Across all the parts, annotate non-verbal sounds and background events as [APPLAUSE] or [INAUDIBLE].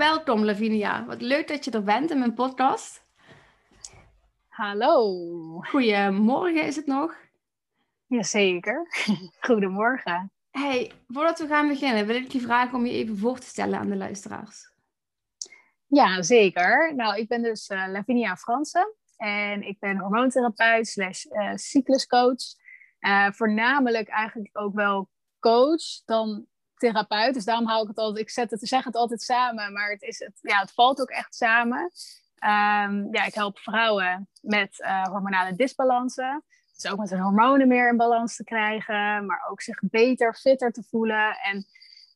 Welkom Lavinia. Wat leuk dat je er bent in mijn podcast. Hallo. Goedemorgen is het nog? Jazeker. [LAUGHS] Goedemorgen. Hey, voordat we gaan beginnen, wil ik je vragen om je even voor te stellen aan de luisteraars. Ja, zeker. Nou, ik ben dus uh, Lavinia Fransen en ik ben hormoontherapeut slash uh, cycluscoach. Uh, voornamelijk eigenlijk ook wel coach dan therapeut. Dus daarom hou ik het altijd, ik zet het, zeg het altijd samen, maar het, is het, ja, het valt ook echt samen. Um, ja, ik help vrouwen met uh, hormonale disbalansen. Dus ook met hun hormonen meer in balans te krijgen, maar ook zich beter, fitter te voelen. En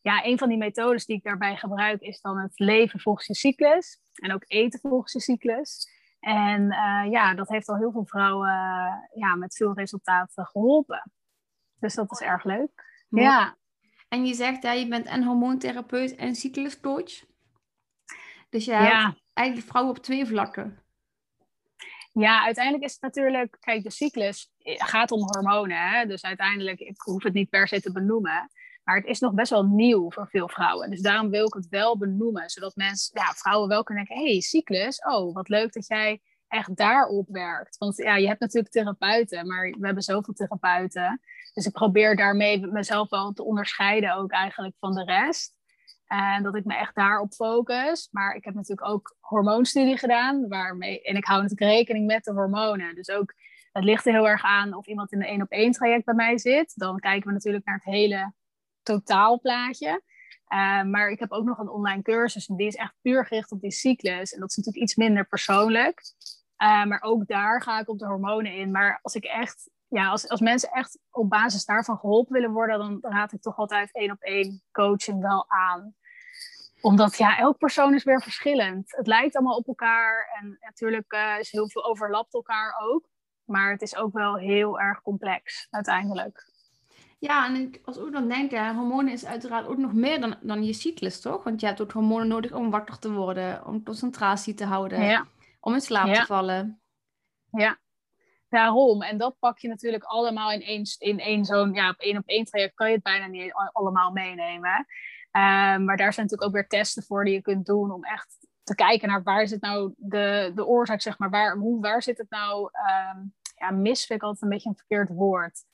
ja, een van die methodes die ik daarbij gebruik is dan het leven volgens je cyclus. En ook eten volgens je cyclus. En uh, ja, dat heeft al heel veel vrouwen ja, met veel resultaten geholpen. Dus dat is erg leuk. Mooi. Ja. En je zegt, ja, je bent en hormoontherapeut en cycluscoach. Dus Ja. eigenlijk vrouwen op twee vlakken. Ja, uiteindelijk is het natuurlijk, kijk, de cyclus gaat om hormonen. Hè? Dus uiteindelijk, ik hoef het niet per se te benoemen. Maar het is nog best wel nieuw voor veel vrouwen. Dus daarom wil ik het wel benoemen. Zodat mensen, ja, vrouwen wel kunnen denken: hé, hey, cyclus, oh, wat leuk dat jij echt daarop werkt. Want ja, je hebt natuurlijk therapeuten, maar we hebben zoveel therapeuten. Dus ik probeer daarmee mezelf wel te onderscheiden, ook eigenlijk van de rest. En dat ik me echt daarop focus. Maar ik heb natuurlijk ook hormoonstudie gedaan. Waarmee, en ik hou natuurlijk rekening met de hormonen. Dus ook, het ligt er heel erg aan of iemand in een één op één traject bij mij zit. Dan kijken we natuurlijk naar het hele totaalplaatje. Uh, maar ik heb ook nog een online cursus. En die is echt puur gericht op die cyclus. En dat is natuurlijk iets minder persoonlijk. Uh, maar ook daar ga ik op de hormonen in. Maar als ik echt ja, als, als mensen echt op basis daarvan geholpen willen worden, dan raad ik toch altijd één op één coaching wel aan. Omdat ja, elk persoon is weer verschillend. Het lijkt allemaal op elkaar en natuurlijk uh, is heel veel overlapt elkaar ook. Maar het is ook wel heel erg complex uiteindelijk. Ja, en ik, als ik dan denk, ja, hormonen is uiteraard ook nog meer dan, dan je cyclus, toch? Want je hebt ook hormonen nodig om wakker te worden, om concentratie te houden, ja. om in slaap Ja. te vallen. Ja, daarom. En dat pak je natuurlijk allemaal in één, in één zo'n, ja, op één op één traject kan je het bijna niet allemaal meenemen. Ehm, maar daar zijn natuurlijk ook weer testen voor die je kunt doen om echt te kijken naar waar zit nou de, de oorzaak, zeg maar. Waar, hoe, waar zit het nou, ehm, ja, mis vind ik altijd een beetje een verkeerd woord.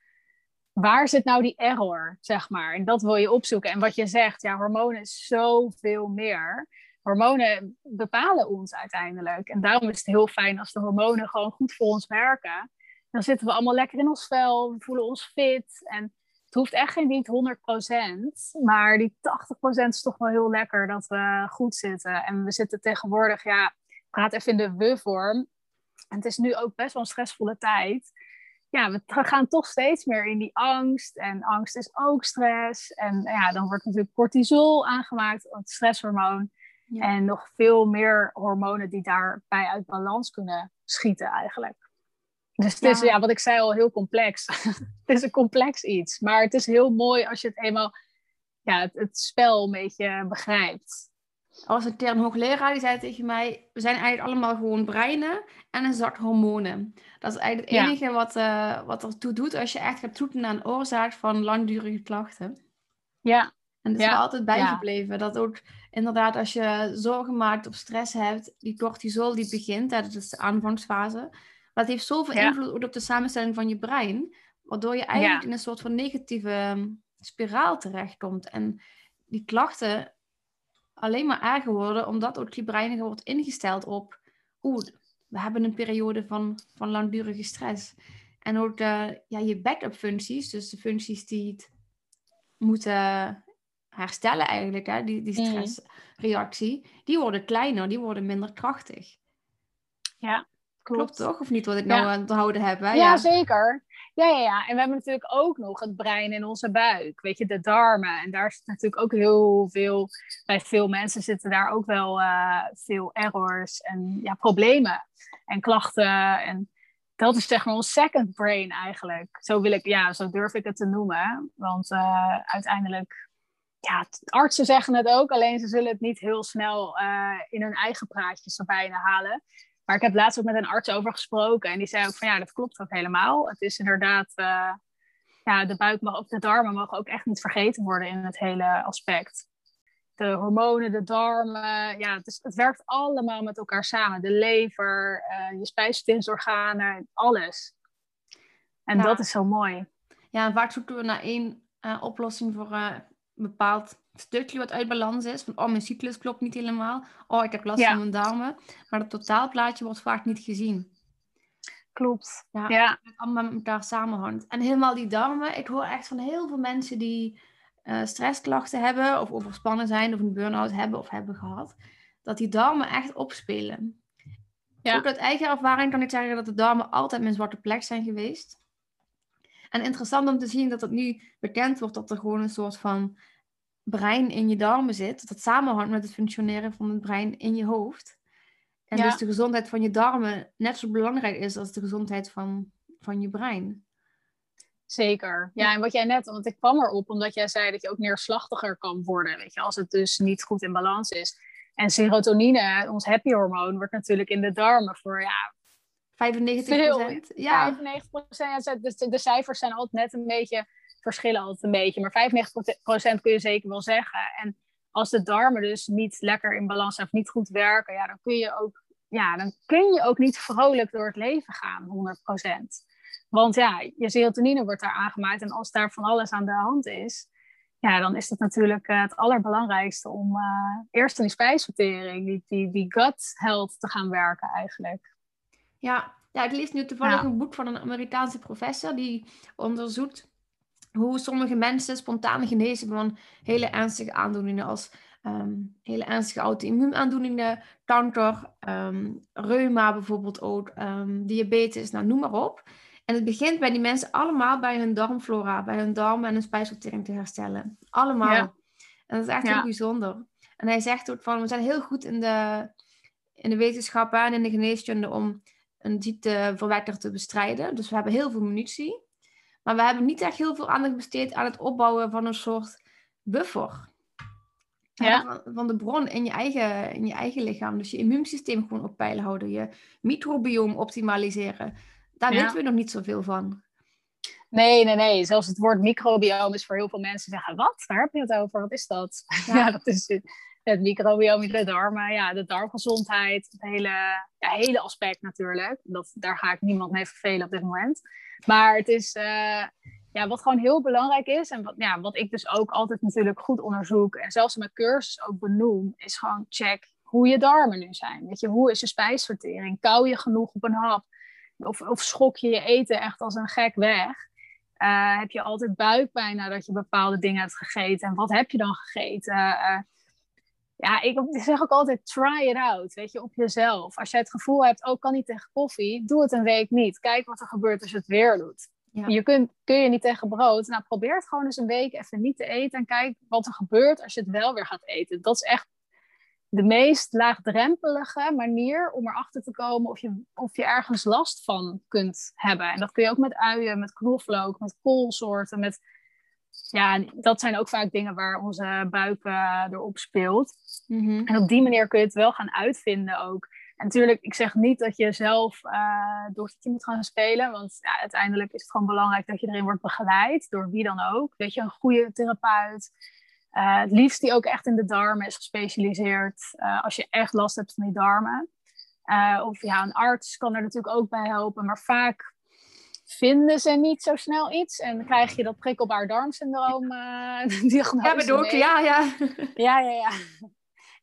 Waar zit nou die error, zeg maar? En dat wil je opzoeken. En wat je zegt, ja, hormonen is zoveel meer hormonen bepalen ons uiteindelijk. En daarom is het heel fijn als de hormonen gewoon goed voor ons werken. Dan zitten we allemaal lekker in ons vel, we voelen ons fit. En het hoeft echt geen niet 100%, maar die 80% is toch wel heel lekker dat we goed zitten. En we zitten tegenwoordig, ja, praat even in de we-vorm. En het is nu ook best wel een stressvolle tijd. Ja, we gaan toch steeds meer in die angst. En angst is ook stress. En ja, dan wordt natuurlijk cortisol aangemaakt, het stresshormoon. Ja. En nog veel meer hormonen die daarbij uit balans kunnen schieten eigenlijk. Dus het is, Ja. ja, wat ik zei al, heel complex. [LAUGHS] het is een complex iets. Maar het is heel mooi als je het eenmaal, ja, het, het spel een beetje begrijpt. Er was een hoogleraar die zei tegen mij: We zijn eigenlijk allemaal gewoon breinen en een zak hormonen. Dat is eigenlijk het Ja. enige wat, eh wat ertoe doet als je echt gaat zoeken naar een oorzaak van langdurige klachten. Ja, En dat is Ja, me altijd bijgebleven. Dat ook inderdaad als je zorgen maakt of stress hebt, die cortisol die begint, hè, dat is de aanvangsfase. Dat heeft zoveel invloed op de samenstelling van je brein, waardoor je eigenlijk in een soort van negatieve ehm, spiraal terechtkomt. En die klachten alleen maar erger worden, omdat ook je brein wordt ingesteld op, oeh, we hebben een periode van, van langdurige stress. En ook de, ja, je backup functies, dus de functies die het moeten herstellen eigenlijk, hè, die, die Mm. stressreactie, die worden kleiner, die worden minder krachtig. ja Klopt toch? Of niet wat ik Ja. nou aan het houden heb? Hè? Ja, zeker. Ja, ja, ja. En we hebben natuurlijk ook nog het brein in onze buik. Weet je, de darmen. En daar zit natuurlijk ook heel veel... Bij veel mensen zitten daar ook wel eh, veel errors en ja, problemen. En klachten. En dat is zeg maar ons second brain eigenlijk. Zo wil ik, ja, zo durf ik het te noemen. Want eh, uiteindelijk... Ja, artsen zeggen het ook. Alleen ze zullen het niet heel snel eh, in hun eigen praatjes er bijna halen. Maar ik heb laatst ook met een arts over gesproken. En die zei ook van ja, dat klopt ook helemaal. Het is inderdaad, uh, ja, de buik mag ook, de darmen mogen ook echt niet vergeten worden in het hele aspect. de hormonen, de darmen. Ja, het, is, het werkt allemaal met elkaar samen. De lever, uh, je spijsverteringsorganen, alles. En dat is zo mooi. Ja, en vaak zoeken we naar één uh, oplossing voor een bepaald stukje wat uit balans is. Van, oh, mijn cyclus klopt niet helemaal. Oh, ik heb last van mijn darmen. Maar het totaalplaatje wordt vaak niet gezien. Klopt. Ja, ja. Het allemaal met elkaar samenhangt. En helemaal die darmen. Ik hoor echt van heel veel mensen die uh, stressklachten hebben, of overspannen zijn, of een burn-out hebben of hebben gehad, dat die darmen echt opspelen. Ja. Ook uit eigen ervaring kan ik zeggen dat de darmen altijd mijn zwarte plek zijn geweest. En interessant om te zien dat het nu bekend wordt dat er gewoon een soort van brein in je darmen zit. Dat samenhangt met het functioneren van het brein in je hoofd. En dus de gezondheid van je darmen net zo belangrijk is als de gezondheid van, van je brein. Zeker. Ja, en wat jij net, want ik kwam erop omdat jij zei dat je ook neerslachtiger kan worden, weet je, als het dus niet goed in balans is. En serotonine, ons happy hormoon, wordt natuurlijk in de darmen voor ja, 95 procent. Ja. 95 procent. De, de, cijfers zijn altijd net een beetje, verschillen altijd een beetje, maar 95 procent kun je zeker wel zeggen. En als de darmen dus niet lekker in balans zijn of niet goed werken, ja, dan kun je ook, ja, dan kun je ook niet vrolijk door het leven gaan, 100 procent. Want ja, je serotonine wordt daar aangemaakt. En als daar van alles aan de hand is, ja, dan is het natuurlijk uh, het allerbelangrijkste om uh, eerst in die spijsvertering, die, die, die gut health te gaan werken eigenlijk. Ja, ja ik lees nu toevallig een boek van een Amerikaanse professor die onderzoekt hoe sommige mensen spontaan genezen van hele ernstige aandoeningen als um, hele ernstige auto-immuunaandoeningen, kanker, um, reuma bijvoorbeeld ook, um, diabetes, nou noem maar op. En het begint bij die mensen allemaal bij hun darmflora, bij hun darmen en hun spijsvertering te herstellen. Allemaal. En dat is echt heel bijzonder. En hij zegt ook van, we zijn heel goed in de, in de wetenschappen en in de geneeskunde om een ziekte verwekkerd te bestrijden. Dus we hebben heel veel munitie. Maar we hebben niet echt heel veel aandacht besteed aan het opbouwen van een soort buffer. Ja. Van, van, de bron in je, eigen, in je eigen lichaam. Dus je immuunsysteem gewoon op peil houden. Je microbiome optimaliseren. Daar weten we nog niet zoveel van. Nee, nee, nee. Zelfs het woord microbiome is voor heel veel mensen zeggen: wat? Waar heb je het over? Wat is dat? [LAUGHS] Ja, dat is het, microbiome in de darmen. Ja, de darmgezondheid. Het hele, ja, hele aspect natuurlijk. Dat, daar ga ik niemand mee vervelen op dit moment. Maar het is. Uh, ja, wat gewoon heel belangrijk is, en wat, ja, wat ik dus ook altijd natuurlijk goed onderzoek, en zelfs in mijn cursus ook benoem, is gewoon check hoe je darmen nu zijn. Weet je, hoe is je spijsvertering? Kou je genoeg op een hap? of, of schok je je eten echt als een gek weg. Uh, heb je altijd buikpijn nadat je bepaalde dingen hebt gegeten? En wat heb je dan gegeten? Uh, ja, ik zeg ook altijd, try it out, weet je, op jezelf. Als jij het gevoel hebt, ook oh, kan niet tegen koffie, doe het een week niet. Kijk wat er gebeurt als je het weer doet. Ja. Je kunt, kun je niet tegen brood. Nou, probeer het gewoon eens een week even niet te eten en kijk wat er gebeurt als je het wel weer gaat eten. Dat is echt de meest laagdrempelige manier om erachter te komen of je, of je ergens last van kunt hebben. En dat kun je ook met uien, met knoflook, met koolsoorten, met... Ja, dat zijn ook vaak dingen waar onze buik uh, erop speelt. Mhm. En op die manier kun je het wel gaan uitvinden ook. En natuurlijk, ik zeg niet dat je zelf uh, door het moet gaan spelen. Want ja, uiteindelijk is het gewoon belangrijk dat je erin wordt begeleid. Door wie dan ook. Weet je, een goede therapeut. Uh, het liefst die ook echt in de darmen is gespecialiseerd. Uh, als je echt last hebt van die darmen. Of ja, een arts kan er natuurlijk ook bij helpen. Maar vaak vinden ze niet zo snel iets. En dan krijg je dat prikkelbaar darmsyndroom [LAUGHS] diagnose. Ja, bedoel ik, ja, ja. ja, ja, ja.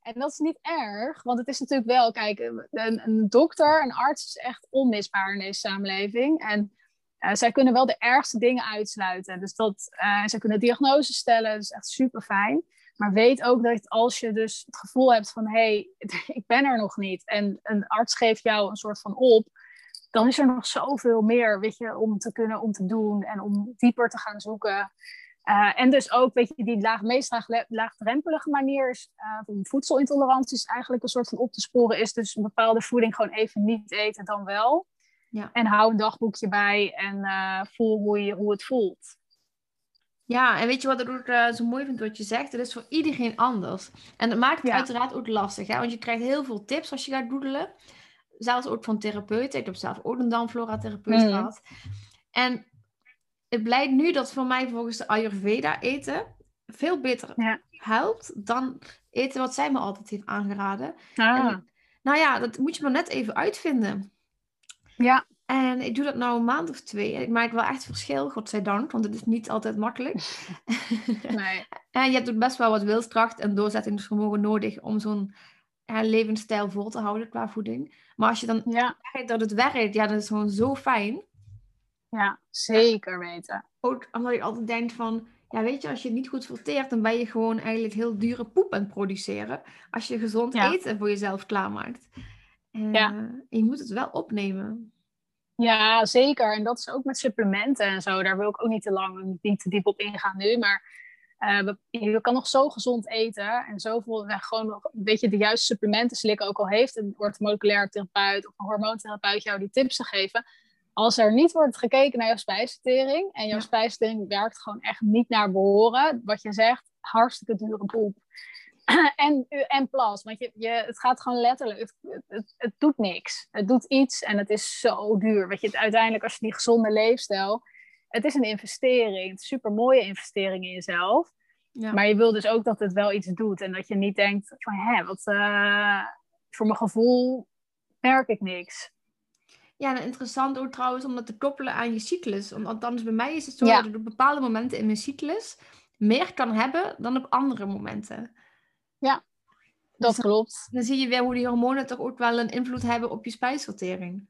En dat is niet erg, want het is natuurlijk wel, kijk, een, een dokter, een arts is echt onmisbaar in deze samenleving. En uh, zij kunnen wel de ergste dingen uitsluiten. Dus dat, uh, zij kunnen diagnoses stellen, dat is echt super fijn. Maar weet ook dat als je dus het gevoel hebt van hé, hey, [LAUGHS] ik ben er nog niet. En een arts geeft jou een soort van op. Dan is er nog zoveel meer, weet je, om te kunnen, om te doen en om dieper te gaan zoeken. Uh, en dus ook, weet je, die laag, meest laag, laagdrempelige manier is, uh, voedselintolerantie is eigenlijk een soort van op te sporen, is dus een bepaalde voeding gewoon even niet eten dan wel. Ja. En hou een dagboekje bij en uh, voel hoe, je, hoe het voelt. Ja, en weet je wat ik ook uh, zo mooi vind wat je zegt? Het is voor iedereen anders. En dat maakt het uiteraard ook lastig, hè? want je krijgt heel veel tips als je gaat doedelen. Zelfs ook van therapeuten. Ik heb zelf ook een darmflora-therapeut mm. gehad. En het blijkt nu dat voor mij volgens de Ayurveda eten veel beter helpt dan eten wat zij me altijd heeft aangeraden. Ah, En, nou ja, dat moet je maar net even uitvinden. ja, En ik doe dat nou een maand of twee. En ik merk wel echt verschil, godzijdank, want het is niet altijd makkelijk. [LAUGHS] nee. [LAUGHS] en je hebt ook best wel wat wilskracht en doorzettingsvermogen nodig om zo'n ja, levensstijl vol te houden qua voeding. Maar als je dan Ja, merkt dat het werkt, ja, dat is gewoon zo fijn. ja, zeker weten. Ook omdat ik altijd denk van, ja, weet je, als je het niet goed filteert, dan ben je gewoon eigenlijk heel dure poep aan het produceren. Als je gezond Ja. eten voor jezelf klaarmaakt. En Ja. je moet het wel opnemen. Ja, zeker. En dat is ook met supplementen en zo. Daar wil ik ook niet te lang, niet te diep op ingaan nu. Maar eh, je kan nog zo gezond eten en zoveel gewoon nog een beetje de juiste supplementen slikken. Ook al heeft een orthomoleculair therapeut of een hormoontherapeut jou die tips te geven. Als er niet wordt gekeken naar jouw spijsvertering en jouw Ja. spijsvertering werkt gewoon echt niet naar behoren, wat je zegt, hartstikke dure poep. [CLEARS THROAT] en, en plas, want je, je, het gaat gewoon letterlijk, het, het, het, het doet niks. Het doet iets en het is zo duur. Weet je, het, uiteindelijk als je die gezonde leefstijl, het is een investering, het is een super mooie investering in jezelf. Ja. Maar je wil dus ook dat het wel iets doet en dat je niet denkt van, hè, wat, eh, voor mijn gevoel merk ik niks. Ja, en interessant ook trouwens om dat te koppelen aan je cyclus. Want althans, bij mij is het zo Ja. dat ik op bepaalde momenten in mijn cyclus meer kan hebben dan op andere momenten. Dat Dus- klopt. Dan zie je weer hoe die hormonen toch ook wel een invloed hebben op je spijsvertering.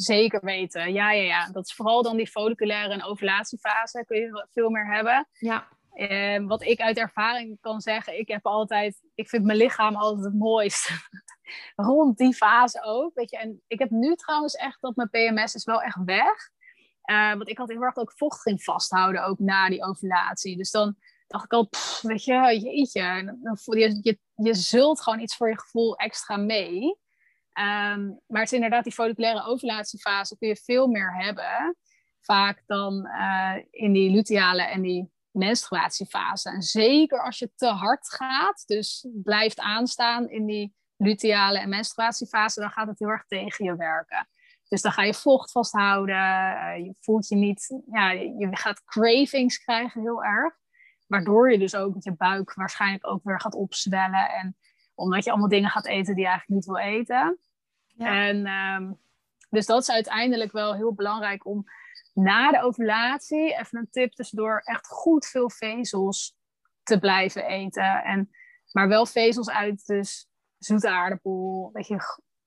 Zeker weten. Ja, ja, ja. Dat is vooral dan die folliculaire en ovulatiefase kun je veel meer hebben. Ja, wat ik uit ervaring kan zeggen, ik heb altijd, ik vind mijn lichaam altijd het mooist. [LAUGHS] Rond die fase ook, weet je. En ik heb nu trouwens echt dat mijn PMS is wel echt weg. Eh, want ik had heel erg ik vocht ging vasthouden, ook na die ovulatie. Dus dan dacht ik al, pff, weet je, jeetje. Je, je, je zult gewoon iets voor je gevoel extra mee. Ehm, maar het is inderdaad die folliculaire ovulatiefase kun je veel meer hebben. Vaak dan eh, in die luteale en die menstruatiefase. En zeker als je te hard gaat, dus blijft aanstaan in die luteale en menstruatiefase, dan gaat het heel erg tegen je werken. Dus dan ga je vocht vasthouden, eh, je voelt je niet, ja, je gaat cravings krijgen heel erg. Waardoor je dus ook met je buik waarschijnlijk ook weer gaat opzwellen. En omdat je allemaal dingen gaat eten die je eigenlijk niet wil eten. En ehm, dus dat is uiteindelijk wel heel belangrijk om na de ovulatie, even een tip tussendoor, echt goed veel vezels te blijven eten. En, maar wel vezels uit dus zoete aardappel,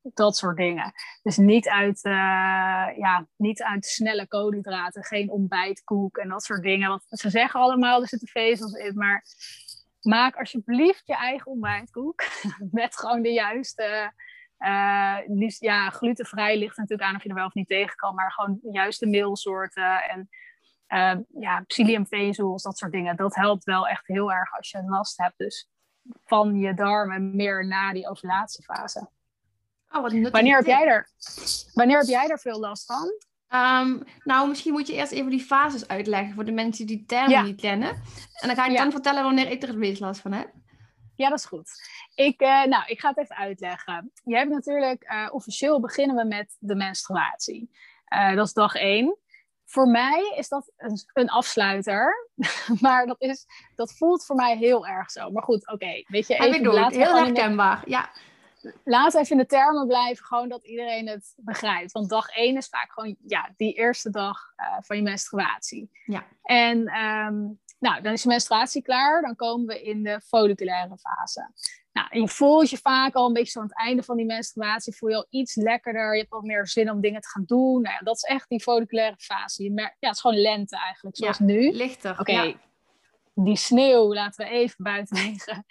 dat soort dingen. Dus niet uit, eh, ja, niet uit snelle koolhydraten, geen ontbijtkoek en dat soort dingen. Want ze zeggen allemaal, er zitten vezels in, maar maak alsjeblieft je eigen ontbijtkoek [LAUGHS] met gewoon de juiste liefst, ja, glutenvrij ligt natuurlijk aan of je er wel of niet tegen kan, maar gewoon de juiste meelsoorten en eh, ja, psylliumvezels, dat soort dingen. Dat helpt wel echt heel erg als je last hebt dus van je darmen meer na die ovulatiefase. Oh, wat Wanneer heb jij er, wanneer heb jij er veel last van? Ehm, nou, misschien moet je eerst even die fases uitleggen voor de mensen die die termen Ja. niet kennen. En dan ga ik Ja. dan vertellen wanneer ik er het meest last van heb. Ja, dat is goed. Ik, eh, nou, ik ga het even uitleggen. Je hebt natuurlijk, eh, officieel beginnen we met de menstruatie. Eh, dat is dag één. Voor mij is dat een, een afsluiter. [LAUGHS] maar dat, is, dat voelt voor mij heel erg zo. Maar goed, oké. weet je, even, laten, we Heel herkenbaar. Ja, we even in de termen blijven. Gewoon dat iedereen het begrijpt. Want dag één is vaak gewoon ja, die eerste dag eh, van je menstruatie. Ja. En ehm, nou, dan is je menstruatie klaar. Dan komen we in de folliculaire fase. Nou, en je voelt je vaak al een beetje zo aan het einde van die menstruatie. Voel je al iets lekkerder. Je hebt wat meer zin om dingen te gaan doen. Nou ja, dat is echt die folliculaire fase. Je merkt, ja, het is gewoon lente eigenlijk, zoals nu. lichter. Oké, Ja. die sneeuw laten we even buiten liggen.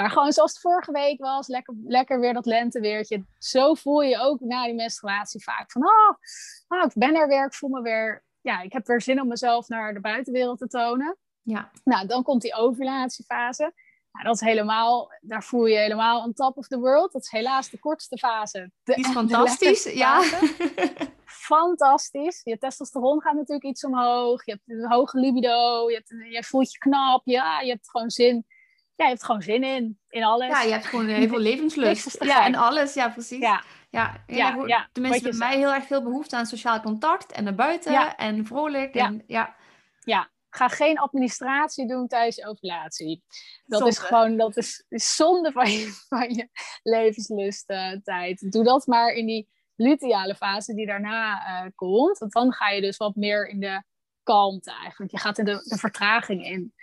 Maar gewoon zoals het vorige week was, lekker, lekker weer dat lenteweertje. Zo voel je ook na die menstruatie vaak van, oh, oh, ik ben er weer, ik voel me weer, ja, ik heb weer zin om mezelf naar de buitenwereld te tonen. Ja. Nou, dan komt die ovulatiefase. Nou, dat is helemaal, daar voel je helemaal on top of the world. Dat is helaas de kortste fase. De, Die is [LAUGHS] fantastisch. Ja. fase fantastisch. Je testosteron gaat natuurlijk iets omhoog. Je hebt een hoge libido. Je, hebt, je voelt je knap. Ja, je hebt gewoon zin. Ja, je hebt gewoon zin in. In alles. ja, je hebt gewoon heel veel levenslust. Ja, en alles. Ja, precies. ja, Ja, Ja, ja, Tenminste, bij mij heel erg veel behoefte aan sociaal contact en naar buiten Ja. en vrolijk. Ja. En, ja, ja. ga geen administratie doen tijdens je ovulatie. Dat is gewoon, dat is, is zonde van je, van je levenslust tijd. Doe dat maar in die luteale fase die daarna uh, komt. Want dan ga je dus wat meer in de kalmte eigenlijk. Je gaat in de, de vertraging in.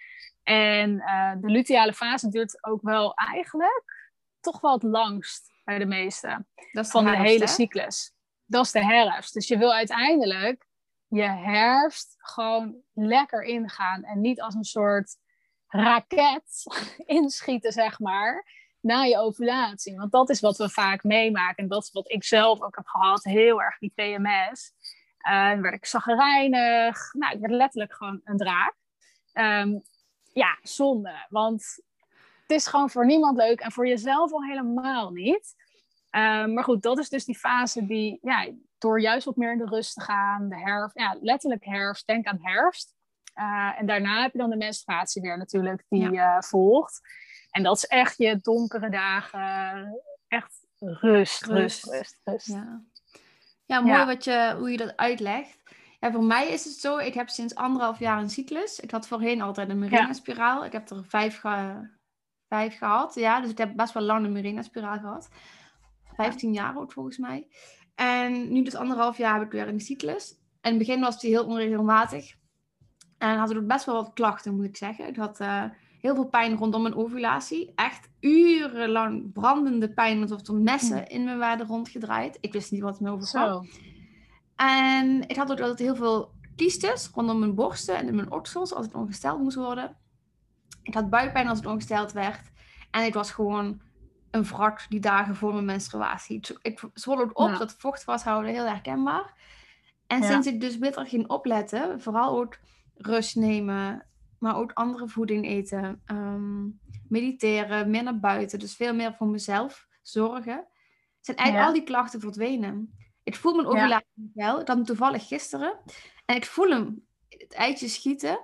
En uh, de luteale fase duurt ook wel eigenlijk toch wel het langst bij de meeste. van de, hele cyclus. Dat is de herfst. Dus je wil uiteindelijk je herfst gewoon lekker ingaan. En niet als een soort raket [LAUGHS] inschieten, zeg maar, na je ovulatie. Want dat is wat we vaak meemaken. En dat is wat ik zelf ook heb gehad. Heel erg die PMS. Uh, dan werd ik zagrijnig. Nou, ik werd letterlijk gewoon een draak. Um, ja, zonde. Want het is gewoon voor niemand leuk en voor jezelf al helemaal niet. Ehm, maar goed, dat is dus die fase die, ja, door juist wat meer in de rust te gaan, de herfst, ja, letterlijk herfst, denk aan herfst. Uh, en daarna heb je dan de menstruatie weer natuurlijk, die ja. uh, volgt. En dat is echt je donkere dagen, echt rust, rust, rust, rust. Ja, ja mooi Wat je, hoe je dat uitlegt. Ja, voor mij is het zo, ik heb sinds anderhalf jaar een cyclus. Ik had voorheen altijd een Mirena-spiraal. Ik heb er vijf, vijf gehad, ja. Dus ik heb best wel lang een Mirena-spiraal gehad. 15 jaar ook volgens mij. En nu dus anderhalf jaar heb ik weer een cyclus. En in het begin was die heel onregelmatig. En had ik ook best wel wat klachten, moet ik zeggen. Ik had uh, heel veel pijn rondom mijn ovulatie. Echt urenlang brandende pijn, alsof er messen hmm. in me werden rondgedraaid. Ik wist niet wat me overkwam. En ik had ook altijd heel veel kiestes rondom mijn borsten en in mijn oksels als het ongesteld moest worden. Ik had buikpijn als het ongesteld werd. En ik was gewoon een wrak die dagen voor mijn menstruatie. Ik zwol ook op, dat vocht vasthouden, heel herkenbaar. En sinds ik dus beter ging opletten, vooral ook rust nemen, maar ook andere voeding eten, ehm, mediteren, meer naar buiten, dus veel meer voor mezelf zorgen, zijn eigenlijk al die klachten verdwenen. Ik voel mijn ovulatie ja. wel. Ik had hem toevallig gisteren. En ik voel hem het eitje schieten.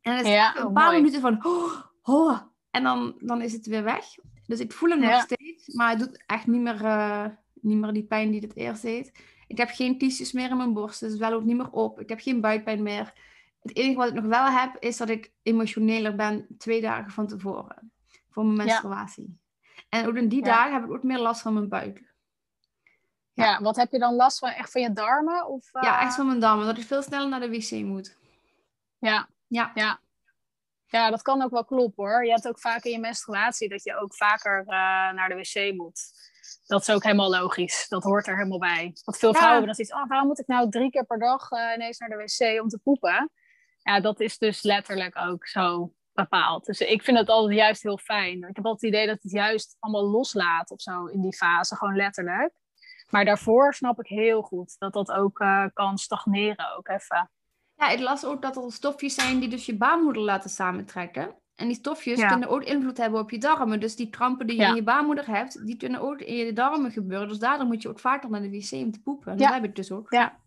En het is ja, een paar minuten van... Oh, oh, en dan, dan is het weer weg. Dus ik voel hem nog steeds. Maar het doet echt niet meer, uh, niet meer die pijn die het eerst deed. Ik heb geen kiesjes meer in mijn borst. Dus wel ook niet meer op. Ik heb geen buikpijn meer. Het enige wat ik nog wel heb, is dat ik emotioneler ben twee dagen van tevoren. Voor mijn menstruatie. En ook in die dagen heb ik ook meer last van mijn buik. Ja. wat heb je dan last van? Echt van je darmen? Of, Ja, echt van mijn darmen. Dat ik veel sneller naar de wc moet. Ja. Ja. ja. Ja, dat kan ook wel kloppen hoor. Je hebt ook vaak in je menstruatie dat je ook vaker uh, naar de wc moet. Dat is ook helemaal logisch. Dat hoort er helemaal bij. Want veel vrouwen dan zoiets, oh, waarom moet ik nou drie keer per dag uh, ineens naar de wc om te poepen? Ja, dat is dus letterlijk ook zo bepaald. Dus ik vind het altijd juist heel fijn. Ik heb altijd het idee dat het juist allemaal loslaat of zo in die fase, gewoon letterlijk. Maar daarvoor snap ik heel goed dat dat ook uh, kan stagneren ook even. Ja, ik las ook dat er stofjes zijn die dus je baarmoeder laten samentrekken. En die stofjes kunnen ook invloed hebben op je darmen. Dus die krampen die je in je baarmoeder hebt, die kunnen ook in je darmen gebeuren. Dus daardoor moet je ook vaker naar de wc om te poepen. Dat heb ik dus ook. Ja.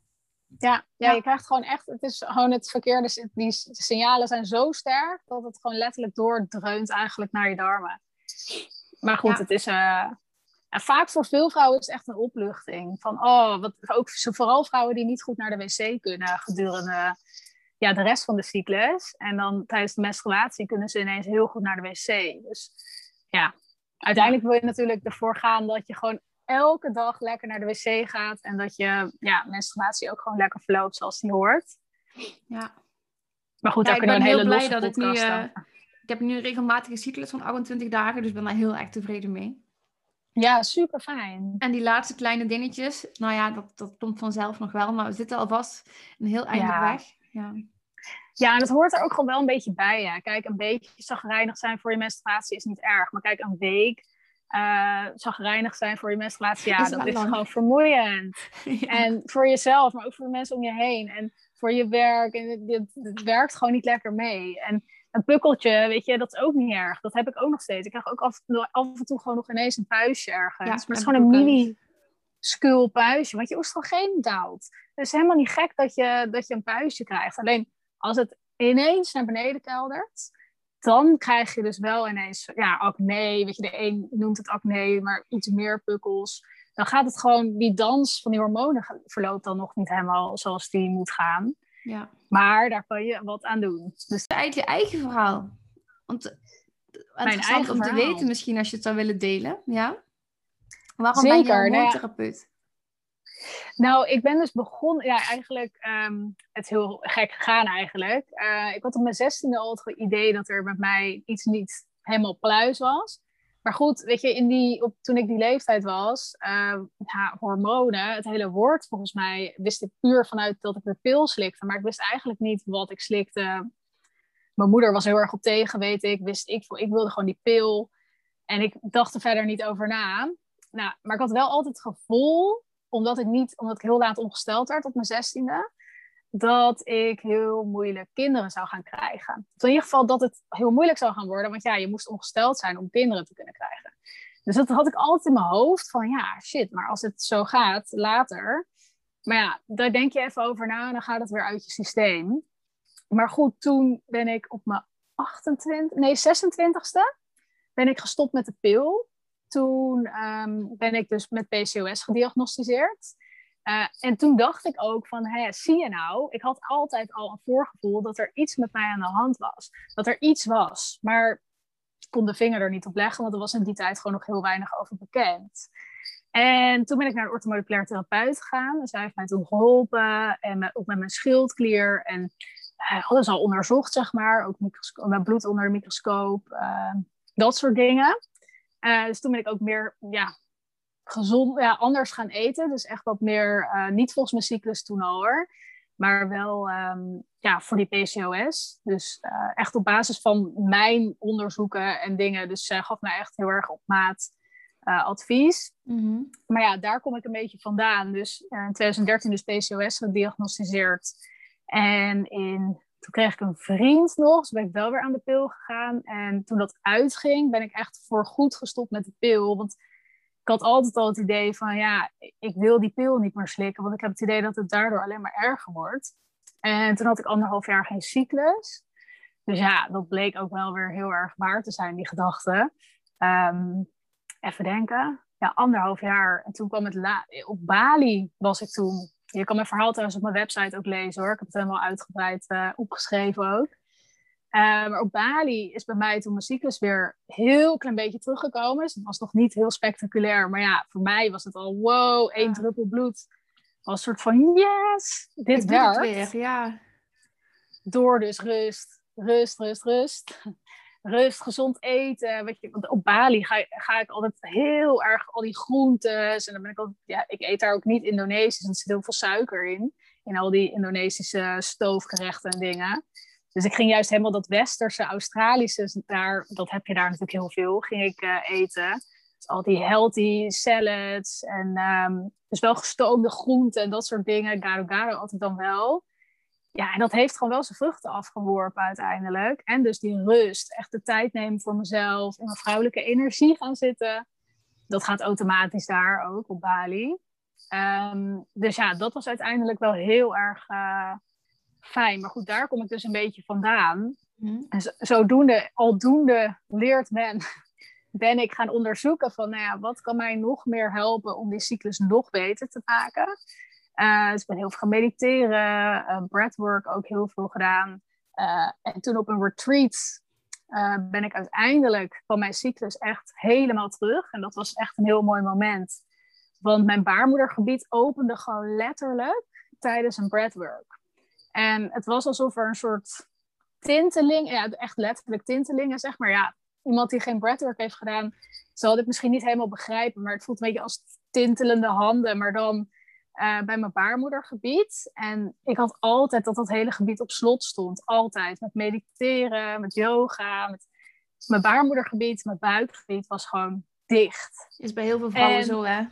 Ja, ja, je krijgt gewoon echt, het is gewoon het verkeerde, die signalen zijn zo sterk dat het gewoon letterlijk doordreunt eigenlijk naar je darmen. Maar goed, het is, uh, en vaak voor veel vrouwen is het echt een opluchting. Van, oh, wat, ook vooral vrouwen die niet goed naar de wc kunnen gedurende ja, de rest van de cyclus. En dan tijdens de menstruatie kunnen ze ineens heel goed naar de wc. Dus ja, uiteindelijk wil je natuurlijk ervoor gaan dat je gewoon elke dag lekker naar de wc gaat. En dat je ja, menstruatie ook gewoon lekker verloopt zoals die hoort. Ja. Maar goed, daar kunnen we een hele blij dat ik nu, uh, Ik heb nu een regelmatige cyclus van 28 dagen, dus ik ben daar heel erg tevreden mee. Ja, super fijn. En die laatste kleine dingetjes, nou ja, dat, dat komt vanzelf nog wel, maar we zitten alvast een heel eind ja. weg. Ja. ja, en dat hoort er ook gewoon wel een beetje bij. Ja. Kijk, een beetje zagrijnig zijn voor je menstruatie is niet erg, maar kijk, een week uh, zagrijnig zijn voor je menstruatie, ja, dat is gewoon vermoeiend. [LAUGHS] En voor jezelf, maar ook voor de mensen om je heen. En voor je werk. En het werkt gewoon niet lekker mee. En een pukkeltje, weet je, dat is ook niet erg. Dat heb ik ook nog steeds. Ik krijg ook af, af en toe gewoon nog ineens een puistje ergens. maar het is gewoon een mini skul puistje, want je oestrogeen daalt. Het is helemaal niet gek dat je, dat je een puistje krijgt. Alleen als het ineens naar beneden keldert, dan krijg je dus wel ineens ja, acne. Weet je, de een noemt het acne, maar iets meer pukkels. Dan gaat het gewoon, die dans van die hormonen verloopt dan nog niet helemaal zoals die moet gaan. Ja. Maar daar kan je wat aan doen. Dus Eigenlijk je eigen verhaal. Want interessant eigen om te weten misschien als je het zou willen delen. Ja? Waarom ben je Zeker, nou ja. hormoontherapeut? Nou, ik ben dus begonnen, ja, eigenlijk, ehm, het is heel gek gegaan eigenlijk. Eh, ik had op mijn zestiende al het idee dat er met mij iets niet helemaal pluis was. Maar goed, weet je, in die, op, toen ik die leeftijd was, eh, hormonen, het hele woord volgens mij, wist ik puur vanuit dat ik de pil slikte. Maar ik wist eigenlijk niet wat ik slikte. Mijn moeder was heel erg op tegen, weet ik. Wist ik, ik wilde gewoon die pil. En ik dacht er verder niet over na. Nou, maar ik had wel altijd het gevoel, omdat ik, niet, omdat ik heel laat ongesteld werd op mijn zestiende, dat ik heel moeilijk kinderen zou gaan krijgen. In ieder geval dat het heel moeilijk zou gaan worden, want ja, je moest ongesteld zijn om kinderen te kunnen krijgen. Dus dat had ik altijd in mijn hoofd van ja, shit, maar als het zo gaat later. Maar ja, daar denk je even over na en dan gaat het weer uit je systeem. Maar goed, toen ben ik op mijn 28, nee 26ste, ben ik gestopt met de pil. Toen ehm, ben ik dus met PCOS gediagnosticeerd. Uh, en toen dacht ik ook van, hé, zie je nou, ik had altijd al een voorgevoel dat er iets met mij aan de hand was. Dat er iets was, maar ik kon de vinger er niet op leggen, want er was in die tijd gewoon nog heel weinig over bekend. En toen ben ik naar de orthomoleculair therapeut gegaan. Zij heeft mij toen geholpen, en met, ook met mijn schildklier. En uh, alles al onderzocht, zeg maar. Ook mijn bloed onder de microscoop, uh, dat soort dingen. Dus toen ben ik ook meer ja, gezond, ja, anders gaan eten. Dus echt wat meer, uh, niet volgens mijn cyclus toen al hoor. Maar wel um, ja, voor die PCOS. Dus uh, echt op basis van mijn onderzoeken en dingen. Dus zij gaf mij echt heel erg op maat uh, advies. Mm-hmm. Maar ja, daar kom ik een beetje vandaan. Dus in 2013 dus PCOS gediagnosticeerd. En in toen kreeg ik een vriend nog, dus ben ik wel weer aan de pil gegaan. En toen dat uitging, ben ik echt voor goed gestopt met de pil. Want ik had altijd al het idee van, ja, ik wil die pil niet meer slikken. Want ik heb het idee dat het daardoor alleen maar erger wordt. En toen had ik anderhalf jaar geen cyclus. Dus ja, dat bleek ook wel weer heel erg waar te zijn, die gedachte. Um, even denken. Ja, anderhalf jaar. En toen kwam het la- op Bali was ik toen. Je kan mijn verhaal trouwens op mijn website ook lezen hoor. Ik heb het helemaal uitgebreid uh, opgeschreven ook. Uh, maar op Bali is bij mij toen mijn cyclus weer heel klein beetje teruggekomen. Dus het was nog niet heel spectaculair. Maar ja, voor mij was het al wow, één ja. druppel bloed. Was een soort van yes, dit Ik werkt. weer, ja. Door dus rust, rust, rust, rust. Rust, gezond eten. Weet je, want op Bali ga, ga ik altijd heel erg al die groentes. En dan ben ik altijd, ja, ik eet daar ook niet Indonesisch. Er zit heel veel suiker in. In al die Indonesische stoofgerechten en dingen. Dus ik ging juist helemaal dat westerse, Australische, daar, dat heb je daar natuurlijk heel veel, ging ik uh, eten. Dus al die healthy salads en um, dus wel gestoomde groenten en dat soort dingen. Garo garo altijd dan wel. Ja, en dat heeft gewoon wel zijn vruchten afgeworpen uiteindelijk. En dus die rust, echt de tijd nemen voor mezelf, in mijn vrouwelijke energie gaan zitten. Dat gaat automatisch daar ook op Bali. Um, dus ja, dat was uiteindelijk wel heel erg... Uh, fijn. Maar goed, daar kom ik dus een beetje vandaan. Hm. En zo, zodoende, aldoende leert men, [LAUGHS] ben ik gaan onderzoeken van, nou ja, wat kan mij nog meer helpen om die cyclus nog beter te maken. Uh, dus ik ben heel veel gaan mediteren, uh, breathwork ook heel veel gedaan. Uh, en toen op een retreat ben ik uiteindelijk van mijn cyclus echt helemaal terug. En dat was echt een heel mooi moment. Want mijn baarmoedergebied opende gewoon letterlijk tijdens een breathwork. En het was alsof er een soort tinteling, ja, echt letterlijk tintelingen, zeg maar. Ja, iemand die geen breathwork heeft gedaan, zal dit misschien niet helemaal begrijpen, maar het voelt een beetje als tintelende handen, maar dan uh, bij mijn baarmoedergebied. En ik had altijd dat dat hele gebied op slot stond, altijd. Met mediteren, met yoga, met mijn baarmoedergebied, mijn buikgebied was gewoon dicht. Is bij heel veel vrouwen En- zo, hè?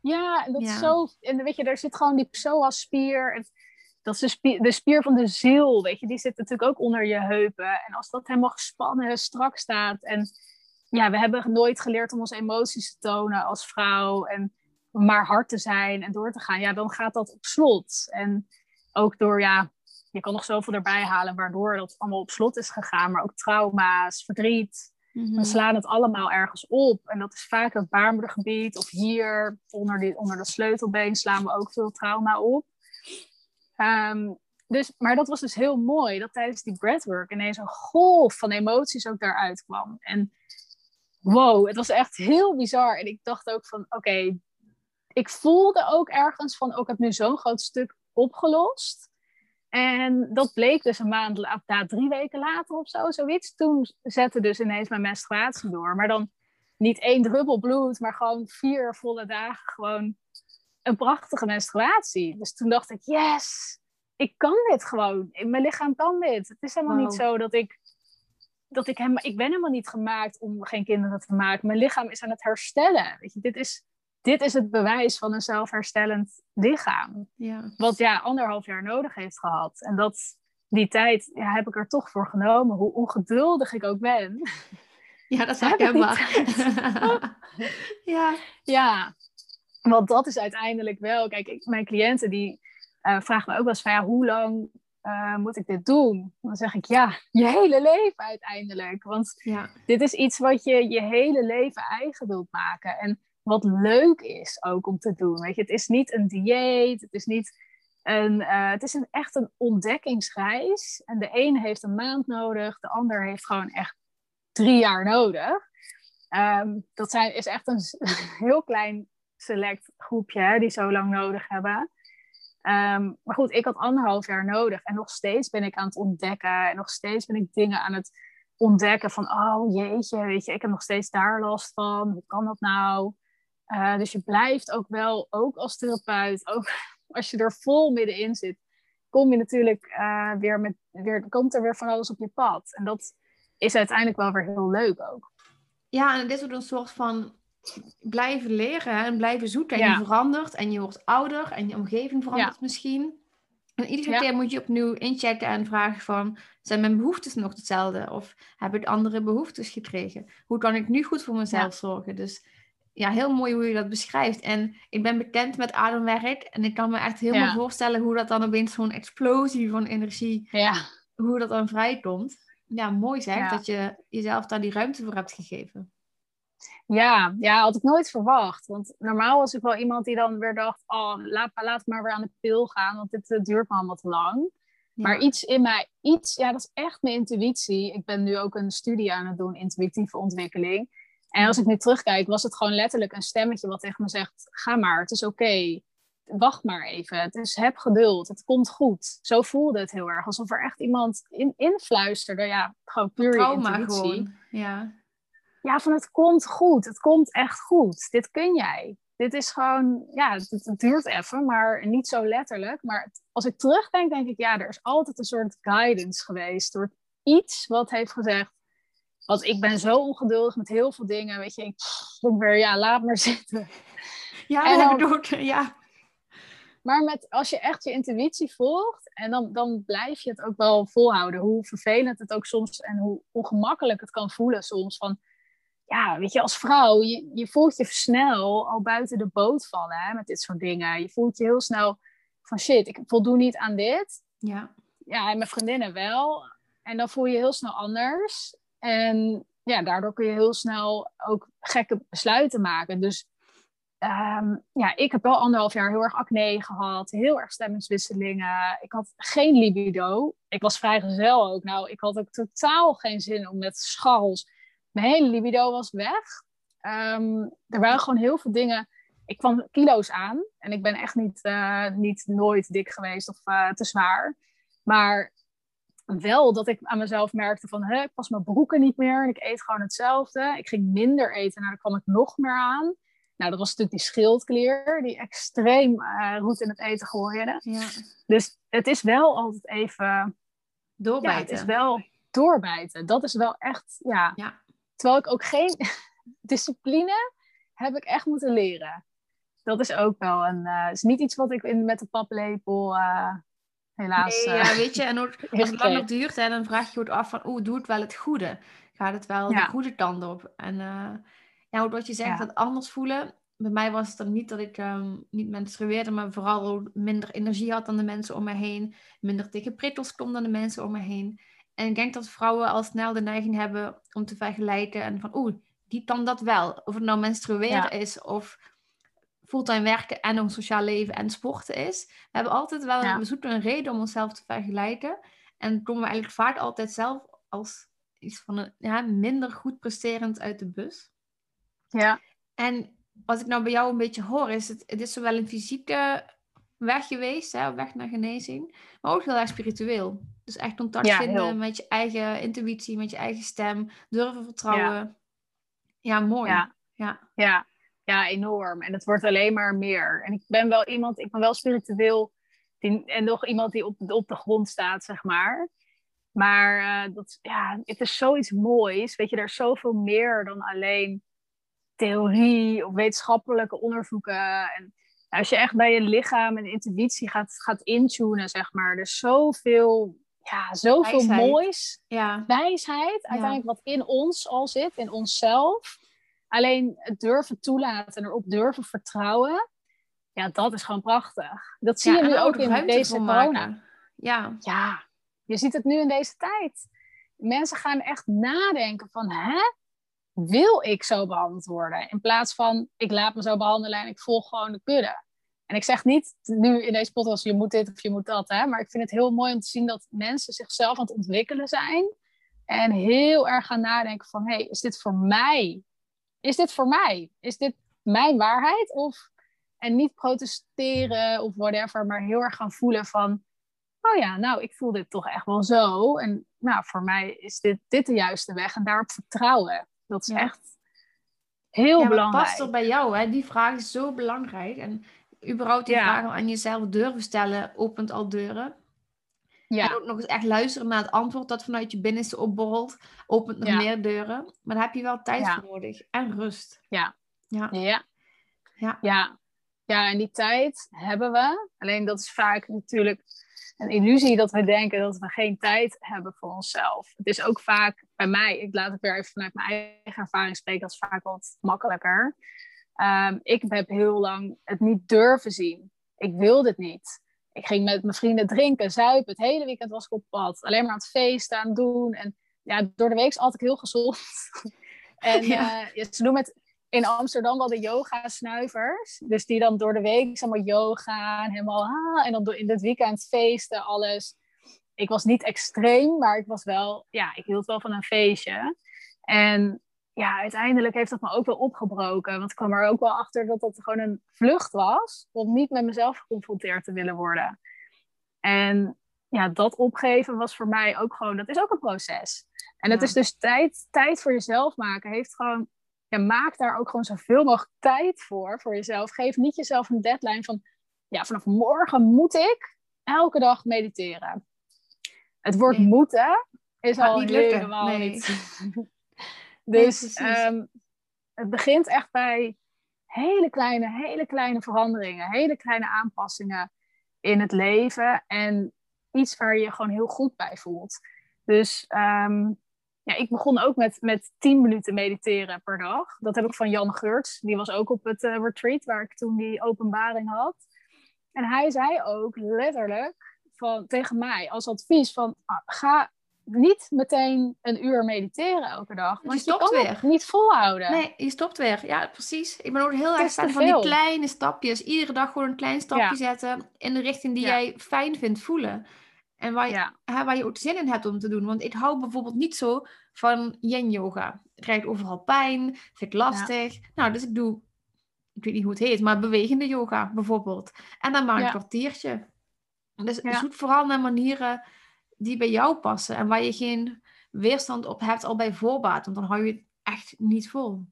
Ja, en dat Ja. is zo. En weet je, daar zit gewoon die psoas-spier. En Dat is de spier, de spier van de ziel, weet je. Die zit natuurlijk ook onder je heupen. En als dat helemaal gespannen, strak staat. En ja, we hebben nooit geleerd om onze emoties te tonen als vrouw. En maar hard te zijn en door te gaan. Ja, dan gaat dat op slot. En ook door, ja, je kan nog zoveel erbij halen waardoor dat allemaal op slot is gegaan. Maar ook trauma's, verdriet. Mhm. We slaan het allemaal ergens op. En dat is vaak het baarmoedergebied of hier onder, die, onder de sleutelbeen slaan we ook veel trauma op. Ehm, dus, maar dat was dus heel mooi, dat tijdens die breathwork ineens een golf van emoties ook daaruit kwam. En wow, het was echt heel bizar. En ik dacht ook van, oké, ik voelde ook ergens van, ook ik heb nu zo'n groot stuk opgelost. En dat bleek dus een maand, na drie weken later of zo, zoiets. Toen zette dus ineens mijn menstruatie door. Maar dan niet één druppel bloed, maar gewoon vier volle dagen gewoon een prachtige menstruatie. Dus toen dacht ik, yes, ik kan dit gewoon. Mijn lichaam kan dit. Het is helemaal niet zo dat ik, dat ik hem, ik ben helemaal niet gemaakt om geen kinderen te maken. Mijn lichaam is aan het herstellen. Weet je, dit is, dit is het bewijs van een zelfherstellend lichaam. Ja. Wat ja, anderhalf jaar nodig heeft gehad. En dat, die tijd ja, heb ik er toch voor genomen, hoe ongeduldig ik ook ben. Ja, dat is helemaal. [LAUGHS] ja. ja, want dat is uiteindelijk wel, kijk, ik, mijn cliënten die uh, vragen me ook wel eens van ja, hoe lang uh, moet ik dit doen? Dan zeg ik ja, je hele leven uiteindelijk. Want ja. dit is iets wat je je hele leven eigen wilt maken. En wat leuk is ook om te doen. Weet je, het is niet een dieet, het is niet een, uh, het is een, echt een ontdekkingsreis. En de een heeft een maand nodig, de ander heeft gewoon echt drie jaar nodig. Um, dat zijn, is echt een [LAUGHS] heel klein select groepje die zo lang nodig hebben. Ehm, maar goed, ik had anderhalf jaar nodig en nog steeds ben ik aan het ontdekken en nog steeds ben ik dingen aan het ontdekken van, oh jeetje, weet je, ik heb nog steeds daar last van, hoe kan dat nou? Uh, dus je blijft ook wel, ook als therapeut, [LAUGHS] ook als je er vol middenin zit, kom je natuurlijk uh, weer met, weer, komt er weer van alles op je pad. En dat is uiteindelijk wel weer heel leuk ook. Ja, en dit wordt een soort van blijven leren en blijven zoeken. En je verandert en je wordt ouder en je omgeving verandert misschien. En iedere keer moet je opnieuw inchecken en vragen van... zijn mijn behoeftes nog hetzelfde? Of heb ik andere behoeftes gekregen? Hoe kan ik nu goed voor mezelf zorgen? Dus ja, heel mooi hoe je dat beschrijft. En ik ben bekend met ademwerk. En ik kan me echt helemaal voorstellen hoe dat dan opeens zo'n explosie van energie... hoe dat dan vrijkomt. Ja, mooi zeg, dat je jezelf daar die ruimte voor hebt gegeven. Ja, ja, had ik nooit verwacht. Want normaal was ik wel iemand die dan weer dacht: oh, laat, laat maar weer aan de pil gaan, want dit uh, duurt me allemaal te lang. Maar iets in mij, iets, ja, dat is echt mijn intuïtie. Ik ben nu ook een studie aan het doen, intuïtieve ontwikkeling. En als ik nu terugkijk, was het gewoon letterlijk een stemmetje wat tegen me zegt: ga maar, het is oké. Wacht maar even. Het is, heb geduld. Het komt goed. Zo voelde het heel erg. Alsof er echt iemand in, influisterde. Ja, gewoon puur intuïtie. Gewoon. Ja ja, van het komt goed. Het komt echt goed. Dit kun jij. Dit is gewoon, ja, het, duurt even, maar niet zo letterlijk. Maar als ik terugdenk, denk ik, ja, er is altijd een soort guidance geweest. Door iets wat heeft gezegd, want ik ben zo ongeduldig met heel veel dingen. Weet je, ik denk weer, ja, laat maar zitten. [LAUGHS] Ja, dan, [LAUGHS] ja. Maar met, als je echt je intuïtie volgt, en dan, dan blijf je het ook wel volhouden. Hoe vervelend het ook soms en hoe ongemakkelijk het kan voelen soms. Van, ja, weet je, als vrouw, je, je voelt je snel al buiten de boot vallen hè, met dit soort dingen. Je voelt je heel snel van shit, ik voldoen niet aan dit. Ja. Ja, en mijn vriendinnen wel. En dan voel je heel snel anders. En ja, daardoor kun je heel snel ook gekke besluiten maken. Dus um, ja, ik heb wel anderhalf jaar heel erg acne gehad. Heel erg stemmingswisselingen. Ik had geen libido. Ik was vrijgezel ook. Nou, ik had ook totaal geen zin om met scharrels mijn hele libido was weg. Um, er waren gewoon heel veel dingen. Ik kwam kilo's aan en ik ben echt niet, uh, niet nooit dik geweest of uh, te zwaar. Maar wel dat ik aan mezelf merkte van, hè, ik pas mijn broeken niet meer en ik eet gewoon hetzelfde. Ik ging minder eten en daar kwam ik nog meer aan. Nou, dat was natuurlijk die schildklier die extreem uh, roet in het eten gooide. Ja. Dus het is wel altijd even... Doorbijten. Ja, het is wel doorbijten. Dat is wel echt, ja. ja. Terwijl ik ook geen [LAUGHS] discipline heb ik echt moeten leren. Dat is ook wel een. Uh, is niet iets wat ik in, met de paplepel. Uh, helaas. Nee, ja, eh, weet je, en ook, [LAUGHS] als het langer duurt, hè, dan vraag je je af van, oeh, doe het wel het goede? Gaat het wel de goede kant op? En ja, wat je zegt, dat anders voelen. Bij mij was het dan niet dat ik um, niet menstrueerde, maar vooral minder energie had dan de mensen om me heen. Minder dikke prikkels kom dan de mensen om me heen. En ik denk dat vrouwen al snel de neiging hebben om te vergelijken en van oeh, die kan dat wel. Of het nou menstrueren is of fulltime werken en een sociaal leven en sporten is. We hebben altijd wel, we zoeken een reden om onszelf te vergelijken. En komen we eigenlijk vaak altijd zelf als iets van een ja, minder goed presterend uit de bus. Ja. En wat ik nou bij jou een beetje hoor, is het, het is zowel een fysieke weg geweest, hè, op weg naar genezing, maar ook heel erg spiritueel. Dus echt contact vinden met je eigen intuïtie, met je eigen stem, durven vertrouwen. Ja, mooi. Ja. Ja. ja. ja, enorm. En het wordt alleen maar meer. En ik ben wel iemand, ik ben wel spiritueel die, en nog iemand die op, op de grond staat, zeg maar. Maar uh, dat, ja, het is zoiets moois. Weet je, er is zoveel meer dan alleen theorie of wetenschappelijke onderzoeken. En als je echt bij je lichaam en intuïtie gaat, gaat intunen, zeg maar. Er is zoveel, ja, zoveel moois. Ja. Wijsheid, uiteindelijk wat in ons al zit, in onszelf. Alleen het durven toelaten en erop durven vertrouwen. Ja, dat is gewoon prachtig. Dat zie je nu ook in deze corona. Ja. ja, je ziet het nu in deze tijd. Mensen gaan echt nadenken van, hè? Wil ik zo behandeld worden? In plaats van, ik laat me zo behandelen en ik volg gewoon de kudde. En ik zeg niet nu in deze podcast, je moet dit of je moet dat. Hè? Maar ik vind het heel mooi om te zien dat mensen zichzelf aan het ontwikkelen zijn. En heel erg gaan nadenken van, hé, hey, is dit voor mij? Is dit voor mij? Is dit mijn waarheid? Of, en niet protesteren of whatever, maar heel erg gaan voelen van, oh ja, nou, ik voel dit toch echt wel zo. En nou, voor mij is dit, dit de juiste weg. En daarop vertrouwen. Dat is echt heel ja, belangrijk. past er bij jou, hè? Die vraag is zo belangrijk. En überhaupt die vragen aan jezelf durven stellen, opent al deuren. Ja. En ook nog eens echt luisteren naar het antwoord dat vanuit je binnenste opborrelt, opent nog meer deuren. Maar daar heb je wel tijd voor nodig en rust. Ja. Ja. ja. Ja. ja. Ja, en die tijd hebben we. Alleen dat is vaak natuurlijk een illusie dat we denken dat we geen tijd hebben voor onszelf. Het is ook vaak bij mij, ik laat het weer even vanuit mijn eigen ervaring spreken, dat is vaak wat makkelijker. Um, ik heb heel lang het niet durven zien. Ik wilde het niet. Ik ging met mijn vrienden drinken, zuipen. Het hele weekend was ik op pad. Alleen maar aan het feesten, aan het doen. En ja, door de week is altijd heel gezond. [LAUGHS] en ja. Uh, ze noemen het in Amsterdam wel de yoga-snuivers. Dus die dan door de week maar yoga en helemaal... Ah, en dan in het weekend feesten, alles. Ik was niet extreem, maar ik was wel... Ja, ik hield wel van een feestje. En ja, uiteindelijk heeft dat me ook wel opgebroken. Want ik kwam er ook wel achter dat dat gewoon een vlucht was. Om niet met mezelf geconfronteerd te willen worden. En ja, dat opgeven was voor mij ook gewoon... Dat is ook een proces. En het is dus tijd, tijd voor jezelf maken. Heeft gewoon ja, maak daar ook gewoon zoveel mogelijk tijd voor, voor jezelf. Geef niet jezelf een deadline van, ja, vanaf morgen moet ik elke dag mediteren. Het woord moeten is al niet helemaal nee. niet. [LAUGHS] dus ehm, het begint echt bij hele kleine, hele kleine veranderingen, hele kleine aanpassingen in het leven en iets waar je je gewoon heel goed bij voelt. Dus um, ja, ik begon ook met, met 10 minuten mediteren per dag. Dat heb ik van Jan Geurts. Die was ook op het uh, retreat waar ik toen die openbaring had. En hij zei ook letterlijk van, tegen mij als advies van ah, ga niet meteen een uur mediteren elke dag. Want je, je kan weer. niet volhouden. Nee, je stopt weer. Ja, precies. Ik ben ook heel erg fan van die kleine stapjes. Iedere dag gewoon een klein stapje zetten in de richting die jij fijn vindt voelen. En waar je, hè, waar je ook zin in hebt om te doen. Want ik hou bijvoorbeeld niet zo van yin yoga. Ik krijg overal pijn, vind ik lastig. Nou, dus ik doe, ik weet niet hoe het heet, maar bewegende yoga bijvoorbeeld. En dan maar een kwartiertje. Dus zoek vooral naar manieren die bij jou passen. En waar je geen weerstand op hebt al bij voorbaat. Want dan hou je het echt niet vol.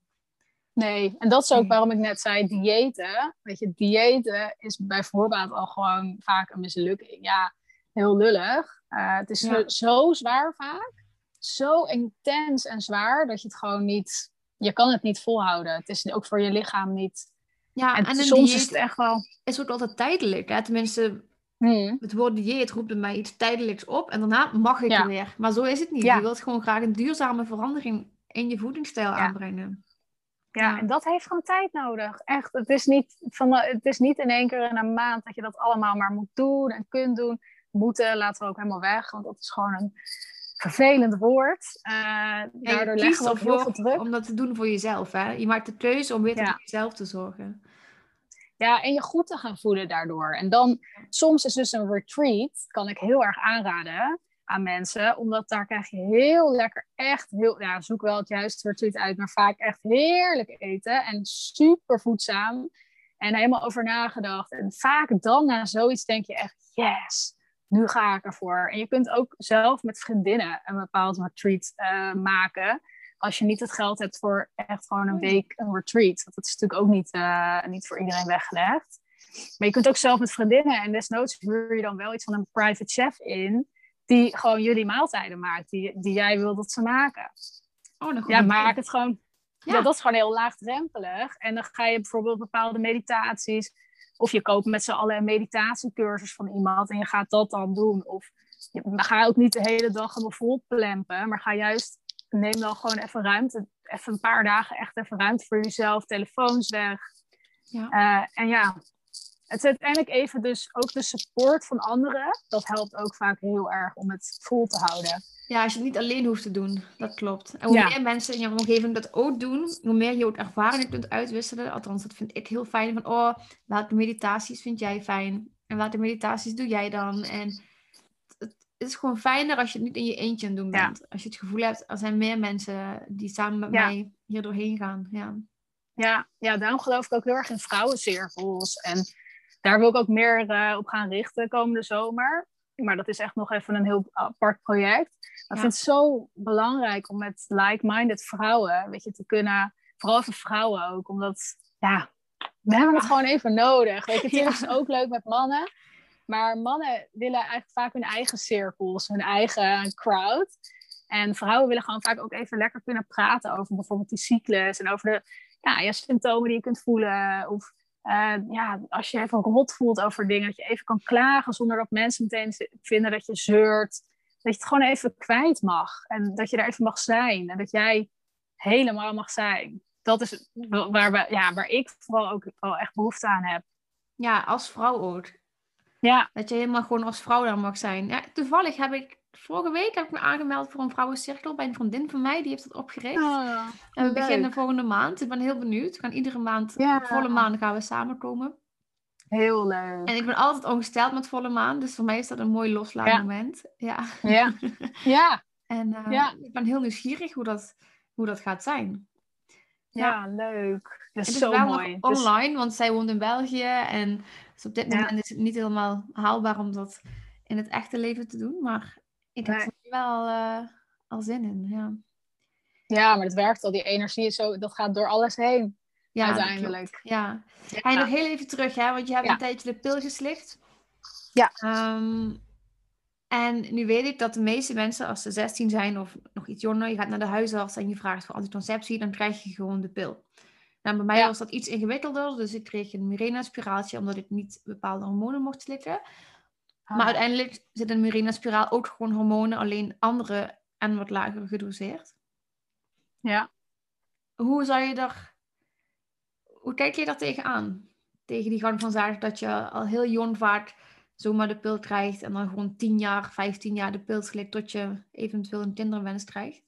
Nee, en dat is ook waarom ik net zei, diëten. Weet je, diëten is bij voorbaat al gewoon vaak een mislukking. Ja, heel lullig. Uh, het is zo, zwaar vaak. Zo intens en zwaar dat je het gewoon niet... Je kan het niet volhouden. Het is ook voor je lichaam niet... Ja, en, soms is het echt wel... is ook altijd tijdelijk. Hè? Tenminste, hmm. het woord dieet roept bij mij iets tijdelijks op. En daarna mag ik ja. weer. Maar zo is het niet. Je wilt gewoon graag een duurzame verandering in je voedingsstijl aanbrengen. Ja, en dat heeft gewoon tijd nodig. Echt, het is, niet van, het is niet in één keer in een maand dat je dat allemaal maar moet doen en kunt doen moeten, laten we ook helemaal weg. Want dat is gewoon een vervelend woord. Uh, daardoor leggen we ook heel veel druk. Om dat te doen voor jezelf. Hè? Je maakt de keuze om weer voor jezelf te zorgen. Ja, en je goed te gaan voelen daardoor. En dan, soms is dus een retreat, kan ik heel erg aanraden aan mensen, omdat daar krijg je heel lekker, echt heel, ja, zoek wel het juiste retreat uit, maar vaak echt heerlijk eten en super voedzaam en helemaal over nagedacht. En vaak dan na zoiets denk je echt, yes, nu ga ik ervoor. En je kunt ook zelf met vriendinnen een bepaald retreat uh, maken als je niet het geld hebt voor echt gewoon een week een retreat. Want dat is natuurlijk ook niet, uh, niet voor iedereen weggelegd. Maar je kunt ook zelf met vriendinnen en desnoods huur je dan wel iets van een private chef in. Die gewoon jullie maaltijden maakt, die, die jij wil dat ze maken. Oh, dan ja, maak het gewoon. Ja. dat is gewoon heel laagdrempelig. En dan ga je bijvoorbeeld bepaalde meditaties. Of je koopt met z'n allen een meditatiecursus van iemand en je gaat dat dan doen. Of je, ga ook niet de hele dag helemaal vol plempen, maar ga juist neem dan gewoon even ruimte. Even een paar dagen echt even ruimte voor jezelf. Telefoons weg. Ja. Uh, en ja, het is uiteindelijk even dus ook de support van anderen. Dat helpt ook vaak heel erg om het vol te houden. Ja, als je het niet alleen hoeft te doen. Dat klopt. En hoe meer mensen in je omgeving dat ook doen, hoe meer je ook ervaringen kunt uitwisselen. Althans, dat vind ik heel fijn. Van, oh, welke meditaties vind jij fijn? En welke meditaties doe jij dan? En het is gewoon fijner als je het niet in je eentje aan het doen bent. Als je het gevoel hebt, er zijn meer mensen die samen met mij hier doorheen gaan. Ja. Ja, ja, daarom geloof ik ook heel erg in vrouwencirkels. En daar wil ik ook meer uh, op gaan richten komende zomer. Maar dat is echt nog even een heel apart project. Maar ik vind het zo belangrijk om met like-minded vrouwen, weet je, te kunnen, vooral voor vrouwen ook, omdat, ja, we hebben het gewoon even nodig. Weet je, het [LAUGHS] is ook leuk met mannen. Maar mannen willen eigenlijk vaak hun eigen cirkels, hun eigen crowd. En vrouwen willen gewoon vaak ook even lekker kunnen praten over bijvoorbeeld die cyclus en over de ja, symptomen die je kunt voelen. Of uh, ja, als je even rot voelt over dingen, dat je even kan klagen zonder dat mensen meteen vinden dat je zeurt. Dat je het gewoon even kwijt mag en dat je daar even mag zijn en dat jij helemaal mag zijn. Dat is waar, we, ja, waar ik vooral ook wel echt behoefte aan heb. Ja, als vrouw ook. Ja. Dat je helemaal gewoon als vrouw daar mag zijn. Ja, toevallig heb ik vorige week heb ik me aangemeld voor een vrouwencirkel bij een vriendin van mij. Die heeft het opgericht. Oh, en we beginnen volgende maand. Ik ben heel benieuwd. We gaan iedere maand, volle maan gaan we samenkomen. Heel leuk. En ik ben altijd ongesteld met volle maan. Dus voor mij is dat een mooi loslaatmoment. Ja. Ja. [LAUGHS] ja. en uh, ik ben heel nieuwsgierig hoe dat, hoe dat gaat zijn. Ja, leuk. Dat is, het is zo wel mooi. Dus online, want zij woont in België. En dus op dit moment is het niet helemaal haalbaar om dat in het echte leven te doen. Maar ik heb er wel uh, al zin in. Ja. ja, maar het werkt al. Die energie is zo, dat gaat door alles heen. Ja, uiteindelijk. Ja. ja. nog heel even terug, hè, want je hebt een tijdje de pil geslikt. Ja. Um, en nu weet ik dat de meeste mensen, als ze 16 zijn of nog iets jonger, je gaat naar de huisarts en je vraagt voor anticonceptie, dan krijg je gewoon de pil. Nou, bij mij was dat iets ingewikkelder, dus ik kreeg een Mirena-spiraaltje omdat ik niet bepaalde hormonen mocht slikken. Maar ah. uiteindelijk zit een Mirena-spiraal ook gewoon hormonen, alleen andere en wat lager gedoseerd. Ja. Hoe zou je daar... Hoe kijk je daar tegenaan? Tegen die gang van zaken dat je al heel jong vaak zomaar de pil krijgt en dan gewoon 10 jaar, 15 jaar de pil slikt tot je eventueel een kinderwens krijgt?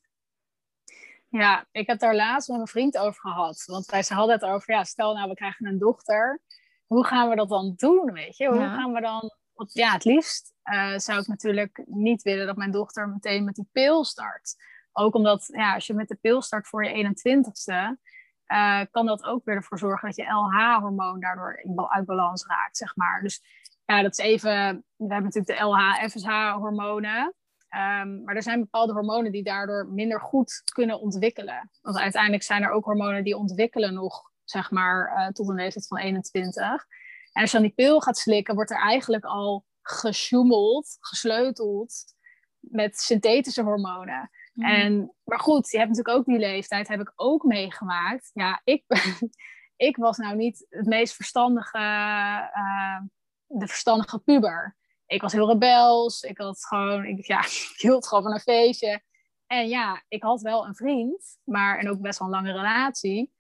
Ja, ik heb daar laatst met mijn vriend over gehad. Want wij hadden het over, ja, stel nou we krijgen een dochter. Hoe gaan we dat dan doen, weet je? Hoe gaan we dan... Want ja, het liefst uh, zou ik natuurlijk niet willen dat mijn dochter meteen met die pil start. Ook omdat, ja, als je met de pil start voor je 21ste... Uh, eh, kan dat ook weer ervoor zorgen dat je LH-hormoon daardoor uit balans raakt, zeg maar. Dus ja, dat is even... We hebben natuurlijk de LH-FSH-hormonen. Ehm, maar er zijn bepaalde hormonen die daardoor minder goed kunnen ontwikkelen. Want uiteindelijk zijn er ook hormonen die ontwikkelen nog, zeg maar, uh, tot een leeftijd van 21. En als je dan die pil gaat slikken, wordt er eigenlijk al gesjoemeld, gesleuteld met synthetische hormonen. Mhm. En, maar goed, je hebt natuurlijk ook die leeftijd, heb ik ook meegemaakt. Ja, ik, [LAUGHS] ik was nou niet het meest verstandige, uh, de verstandige puber ik was heel rebels. Ik had gewoon, ik, ja, [LAUGHS] ik hield gewoon van een feestje. En ja, ik had wel een vriend, maar en ook best wel een lange relatie.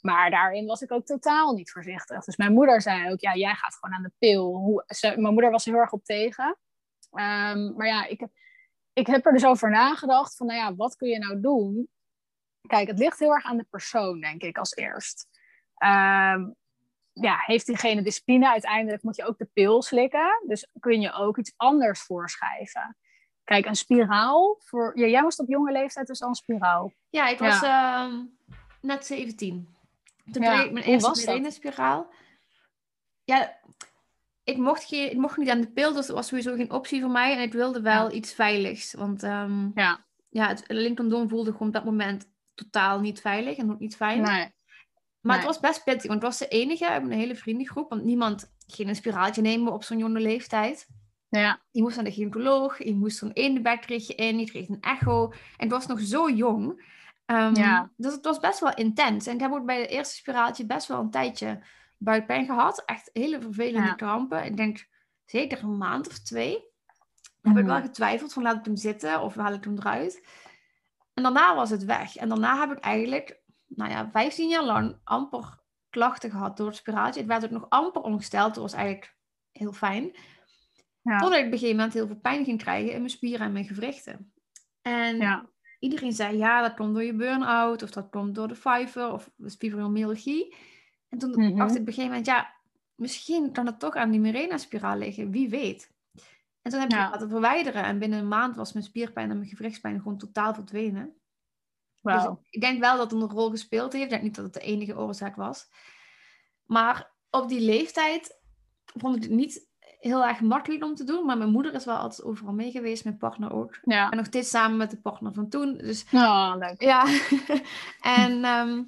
Maar daarin was ik ook totaal niet voorzichtig. Dus mijn moeder zei ook, ja, jij gaat gewoon aan de pil. Hoe, mijn moeder was heel erg op tegen. Ehm, maar ja, ik, ik heb er dus over nagedacht van, nou ja, wat kun je nou doen? Kijk, het ligt heel erg aan de persoon, denk ik, als eerst. Um, ja, heeft diegene discipline. Uiteindelijk moet je ook de pil slikken. Dus kun je ook iets anders voorschrijven. Kijk, een spiraal. Voor, ja, jij was op jonge leeftijd dus al een spiraal. Ja, ik was ehm, net 17. Toen kreeg ik mijn eerste spiraal. Ja, ik mocht, geen, ik mocht niet aan de pil, dus dat was sowieso geen optie voor mij. En ik wilde wel iets veiligs. Want um, ja. Ja, het voelde gewoon op dat moment totaal niet veilig en ook niet fijn. Nee. Maar het was best pittig, want het was de enige uit een hele vriendengroep. Want niemand ging een spiraaltje nemen op zo'n jonge leeftijd. Ja. Je moest naar de gynaecoloog, je moest zo'n ene kreeg je in, je kreeg een echo. En het was nog zo jong. Um, ja. Dus het was best wel intens. En ik heb ook bij het eerste spiraaltje best wel een tijdje buikpijn gehad. Echt hele vervelende krampen. Ik denk zeker een maand of twee. Dan heb ik wel mhm. getwijfeld van laat ik hem zitten of haal ik hem eruit. En daarna was het weg. En daarna heb ik eigenlijk, nou ja, 15 jaar lang amper klachten gehad door het spiraaltje. Het werd ook nog amper ongesteld. Dat was eigenlijk heel fijn. Ja. Totdat ik op een gegeven moment heel veel pijn ging krijgen in mijn spieren en mijn gewrichten. En ja. iedereen zei, ja, dat komt door je burn-out. Of dat komt door de fiver of de fibromyalgie. En toen mhm. dacht ik op een gegeven moment, ja, misschien kan het toch aan die Mirena-spiraal liggen. Wie weet. En toen heb ik het laten verwijderen. En binnen een maand was mijn spierpijn en mijn gewrichtspijn gewoon totaal verdwenen. Dus ik denk wel dat het een rol gespeeld heeft. Ik denk niet dat het de enige oorzaak was. Maar op die leeftijd vond ik het niet heel erg makkelijk om te doen. Maar mijn moeder is wel altijd overal mee geweest. Mijn partner ook. En nog steeds samen met de partner van toen. Dus, oh, leuk. Ja. [LAUGHS] en ehm,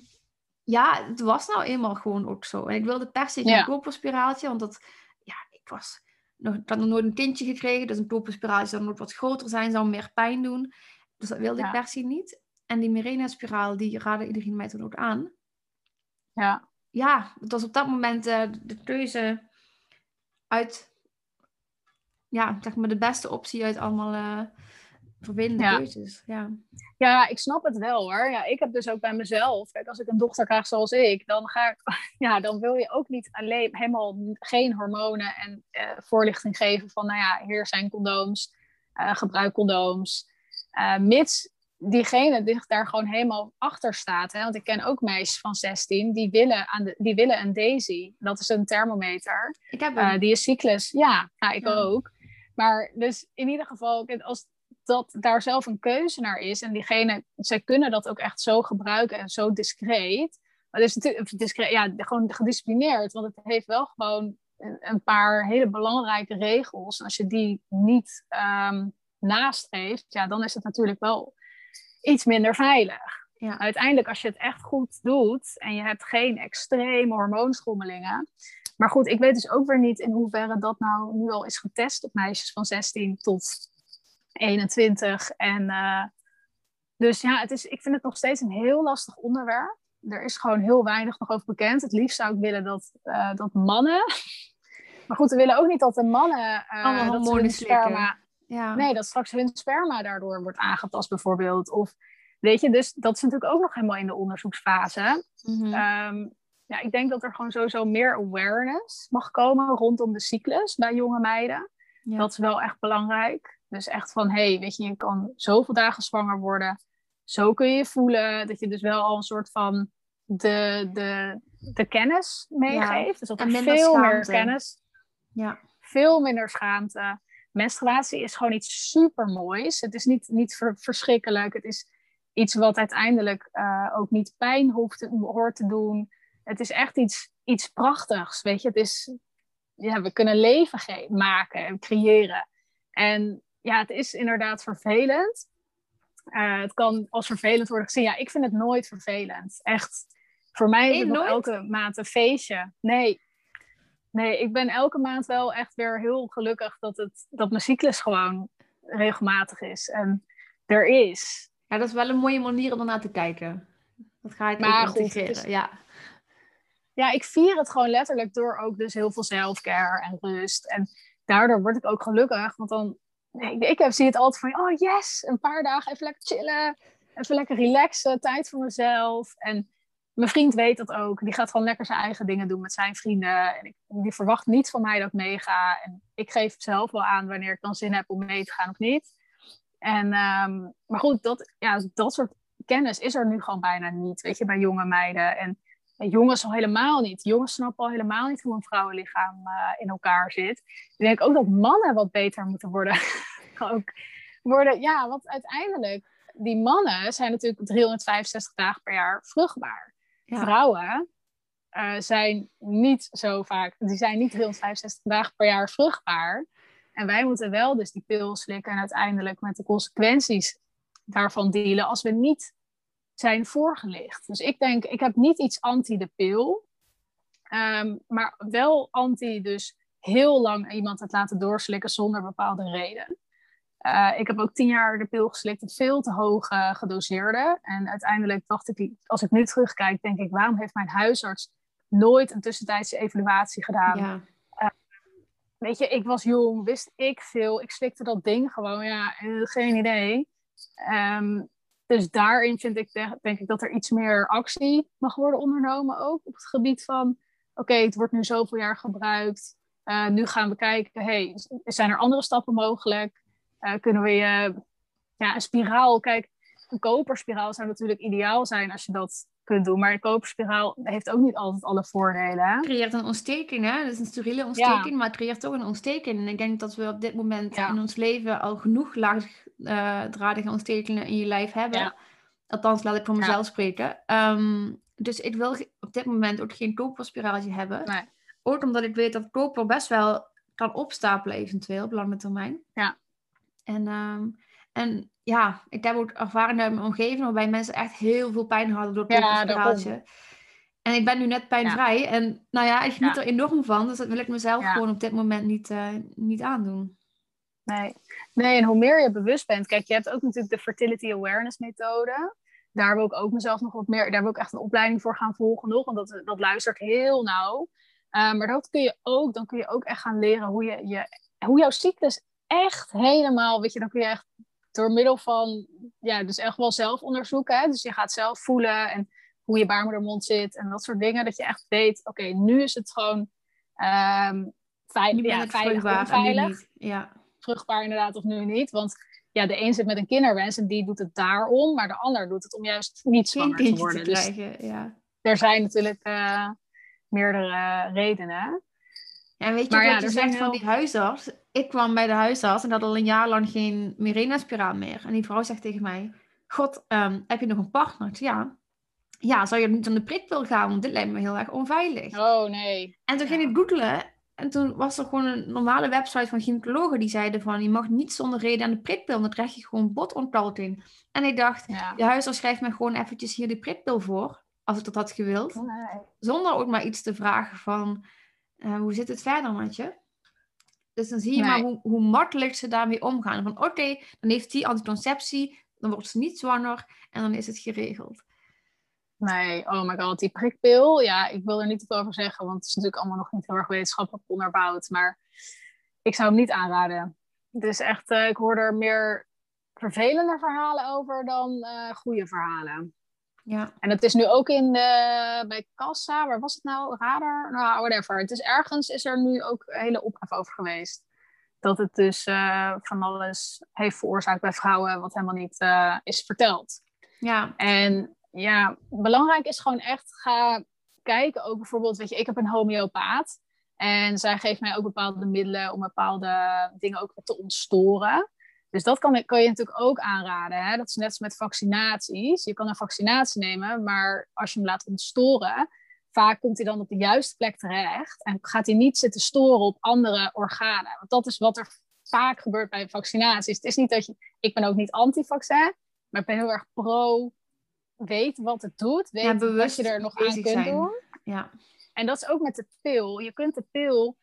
ja, het was nou eenmaal gewoon ook zo. En ik wilde per se een koperspiraaltje. Want dat, ja, ik was nog, ik had nog nooit een kindje gekregen. Dus een koperspiraaltje zou nog wat groter zijn. Zou meer pijn doen. Dus dat wilde ik per se niet. En die Mirena-spiraal, die raadde iedereen mij toen ook aan. Ja. Ja, het was op dat moment uh, de keuze uit ja, zeg maar de beste optie uit allemaal uh, vervelende ja. keuzes. Ja. ja, ik snap het wel hoor. Ja, ik heb dus ook bij mezelf, kijk, als ik een dochter krijg zoals ik, dan ga ik, [LAUGHS] ja, dan wil je ook niet alleen helemaal geen hormonen en uh, voorlichting geven van, nou ja, hier zijn condooms, gebruik condooms. mits diegene die daar gewoon helemaal achter staat. Hè? Want ik ken ook meisjes van 16 die willen, aan de, die willen een Daisy. Dat is een thermometer. Ik heb die is cyclus. Ja, ik ook. Maar dus in ieder geval, als dat daar zelf een keuze naar is en diegene, zij kunnen dat ook echt zo gebruiken en zo discreet. Maar dus natuurlijk, discreet, ja, gewoon gedisciplineerd, want het heeft wel gewoon een, paar hele belangrijke regels. En als je die niet um, nastreeft, ja, dan is het natuurlijk wel iets minder veilig. Ja. Uiteindelijk, als je het echt goed doet en je hebt geen extreme hormoonschommelingen, maar goed, ik weet dus ook weer niet in hoeverre dat nou nu al is getest op meisjes van 16 tot 21. En uh, dus ja, het is, ik vind het nog steeds een heel lastig onderwerp. Er is gewoon heel weinig nog over bekend. Het liefst zou ik willen dat, uh, dat mannen. [LAUGHS] Maar goed, we willen ook niet dat de mannen. Uh, hormonen sperma. Ja. Nee, dat straks hun sperma daardoor wordt aangetast, bijvoorbeeld. Of weet je, dus dat is natuurlijk ook nog helemaal in de onderzoeksfase. Mm -hmm ja, ik denk dat er gewoon sowieso meer awareness mag komen rondom de cyclus bij jonge meiden. Dat is wel echt belangrijk. Dus echt van, hey, weet je, je kan zoveel dagen zwanger worden. Zo kun je je voelen. Dat je dus wel al een soort van de, de, de kennis meegeeft. Dus dat er veel meer kennis. Ja. Veel minder schaamte. Menstruatie is gewoon iets super moois. Het is niet, niet verschrikkelijk. Het is iets wat uiteindelijk uh, ook niet pijn hoeft te, hoort te doen het is echt iets, iets prachtigs, weet je. Het is, ja, we kunnen leven maken en creëren. En ja, het is inderdaad vervelend. Uh, het kan als vervelend worden gezien. Ja, ik vind het nooit vervelend. Echt. Voor mij is het nog elke maand een feestje. Nee. Nee, ik ben elke maand wel echt weer heel gelukkig dat, het, dat mijn cyclus gewoon regelmatig is. En er is. Ja, dat is wel een mooie manier om ernaar te kijken. Dat ga ik maar goed, integreren. ja ja, ik vier het gewoon letterlijk door ook dus heel veel selfcare en rust. En daardoor word ik ook gelukkig, want dan, ik, ik heb, zie het altijd van, oh yes, een paar dagen even lekker chillen, even lekker relaxen, tijd voor mezelf. En mijn vriend weet dat ook. Die gaat gewoon lekker zijn eigen dingen doen met zijn vrienden. En ik, die verwacht niet van mij dat ik meega. En ik geef zelf wel aan wanneer ik dan zin heb om mee te gaan of niet. En, um, maar goed, dat, ja, dat soort kennis is er nu gewoon bijna niet, weet je, bij jonge meiden. En jongens al helemaal niet. Jongens snappen al helemaal niet hoe een vrouwenlichaam uh, in elkaar zit. Ik denk ook dat mannen wat beter moeten worden. [LAUGHS] ook worden, ja, want uiteindelijk, die mannen zijn natuurlijk 365 dagen per jaar vruchtbaar. Vrouwen uh, zijn niet zo vaak, die zijn niet 365 dagen per jaar vruchtbaar. En wij moeten wel dus die pil slikken en uiteindelijk met de consequenties daarvan dealen als we niet zijn voorgelicht. Dus ik denk, ik heb niet iets anti de pil, um, maar wel anti dus heel lang iemand het laten doorslikken zonder bepaalde reden. Uh, ik heb ook tien jaar de pil geslikt, veel te hoog uh, gedoseerde. En uiteindelijk dacht ik, als ik nu terugkijk, denk ik, waarom heeft mijn huisarts nooit een tussentijdse evaluatie gedaan? Ja. Uh, weet je, ik was jong, wist ik veel. Ik slikte dat ding gewoon, ja, geen idee. Um, dus daarin vind ik, denk ik dat er iets meer actie mag worden ondernomen ook op het gebied van, oké, het wordt nu zoveel jaar gebruikt. Nu gaan we kijken, hey, zijn er andere stappen mogelijk? Uh, kunnen we je, ja, een spiraal, kijk, een koperspiraal zou natuurlijk ideaal zijn als je dat kunt doen. Maar een koperspiraal heeft ook niet altijd alle voordelen. Het creëert een ontsteking, hè? Dat is een steriele ontsteking, maar het creëert toch een ontsteking. En ik denk dat we op dit moment in ons leven al genoeg laagdradige uh, ontstekingen in je lijf hebben. Ja. Althans, laat ik voor mezelf spreken. Um, dus ik wil op dit moment ook geen koperspiraaltje hebben. Nee. Ook omdat ik weet dat koper best wel kan opstapelen eventueel op lange termijn. Ja. En, um, en ja, ik heb ook ervaring uit mijn omgeving waarbij mensen echt heel veel pijn hadden door het ja, En ik ben nu net pijnvrij. En nou ja, ik geniet er enorm van. Dus dat wil ik mezelf gewoon op dit moment niet, uh, niet aandoen. Nee. nee, en hoe meer je bewust bent. Kijk, je hebt ook natuurlijk de Fertility Awareness methode. Daar wil ik ook mezelf nog wat meer. Daar wil ik echt een opleiding voor gaan volgen nog. Want dat, dat luistert heel nauw. Uh, maar dat kun je ook, dan kun je ook echt gaan leren hoe, je, je, hoe jouw cyclus echt helemaal, weet je, dan kun je echt door middel van, ja, dus echt wel zelf onderzoeken. Hè? Dus je gaat zelf voelen en hoe je baarmoedermond zit en dat soort dingen. Dat je echt weet, oké, nu is het gewoon um, veilig, ja, veilig onveilig. Ja. Vruchtbaar inderdaad of nu niet. Want ja, de een zit met een kinderwens en die doet het daarom. Maar de ander doet het om juist niet zwanger te worden. Te dus krijgen, dus ja. er zijn natuurlijk uh, meerdere redenen. Ja, weet je maar wat je zegt van die huisarts? Ik kwam bij de huisarts en had al een jaar lang geen Mirena-spiraal meer. En die vrouw zegt tegen mij, god, um, heb je nog een partner? Ja. Ja, zou je niet aan de prikpil gaan? Want dit lijkt me heel erg onveilig. Oh, nee. En toen ging ik googlen en toen was er gewoon een normale website van gynaecologen die zeiden van je mag niet zonder reden aan de prikpil, dan krijg je gewoon botontkalking. En ik dacht, ja. de huisarts schrijft me gewoon eventjes hier de prikpil voor, als ik dat had gewild. Nee. Zonder ook maar iets te vragen van uh, hoe zit het verder met je? Dus dan zie je maar hoe, hoe makkelijk ze daarmee omgaan. Van oké, dan heeft die anticonceptie, dan wordt ze niet zwanger en dan is het geregeld. Nee, oh my god, die prikpil. Ja, ik wil er niet te over zeggen, want het is natuurlijk allemaal nog niet heel erg wetenschappelijk onderbouwd. Maar ik zou hem niet aanraden. Dus echt, uh, ik hoor er meer vervelende verhalen over dan uh, goede verhalen. Ja. En het is nu ook in de, bij Kassa, waar was het nou? Radar? Nou, whatever. Het is ergens, is er nu ook een hele ophef over geweest. Dat het dus uh, van alles heeft veroorzaakt bij vrouwen wat helemaal niet uh, is verteld. Ja. En ja, belangrijk is gewoon echt ga kijken. Ook bijvoorbeeld, weet je, ik heb een homeopaat. En zij geeft mij ook bepaalde middelen om bepaalde dingen ook te ontstoren. Dus dat kan, kan je natuurlijk ook aanraden. Hè? Dat is net als met vaccinaties. Je kan een vaccinatie nemen, maar als je hem laat ontstoren, vaak komt hij dan op de juiste plek terecht en gaat hij niet zitten storen op andere organen. Want dat is wat er vaak gebeurt bij vaccinaties. Het is niet dat je, ik ben ook niet anti-vaccin, maar ik ben heel erg pro, weet wat het doet, weet ja, wat je er nog aan kunt zijn. doen. Ja. En dat is ook met de pil. Je kunt de pil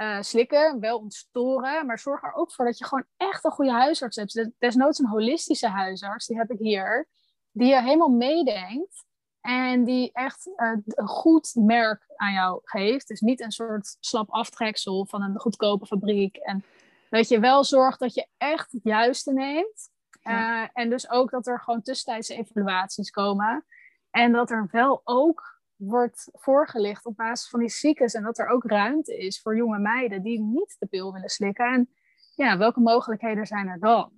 uh, slikken, wel ontstoren, maar zorg er ook voor dat je gewoon echt een goede huisarts hebt. Desnoods een holistische huisarts, die heb ik hier, die je helemaal meedenkt en die echt uh, een goed merk aan jou geeft. Dus niet een soort slap aftreksel van een goedkope fabriek. En dat je wel zorgt dat je echt het juiste neemt. Uh, en dus ook dat er gewoon tussentijdse evaluaties komen. En dat er wel ook wordt voorgelicht op basis van die ziektes. En dat er ook ruimte is voor jonge meiden die niet de pil willen slikken. En ja, welke mogelijkheden zijn er dan?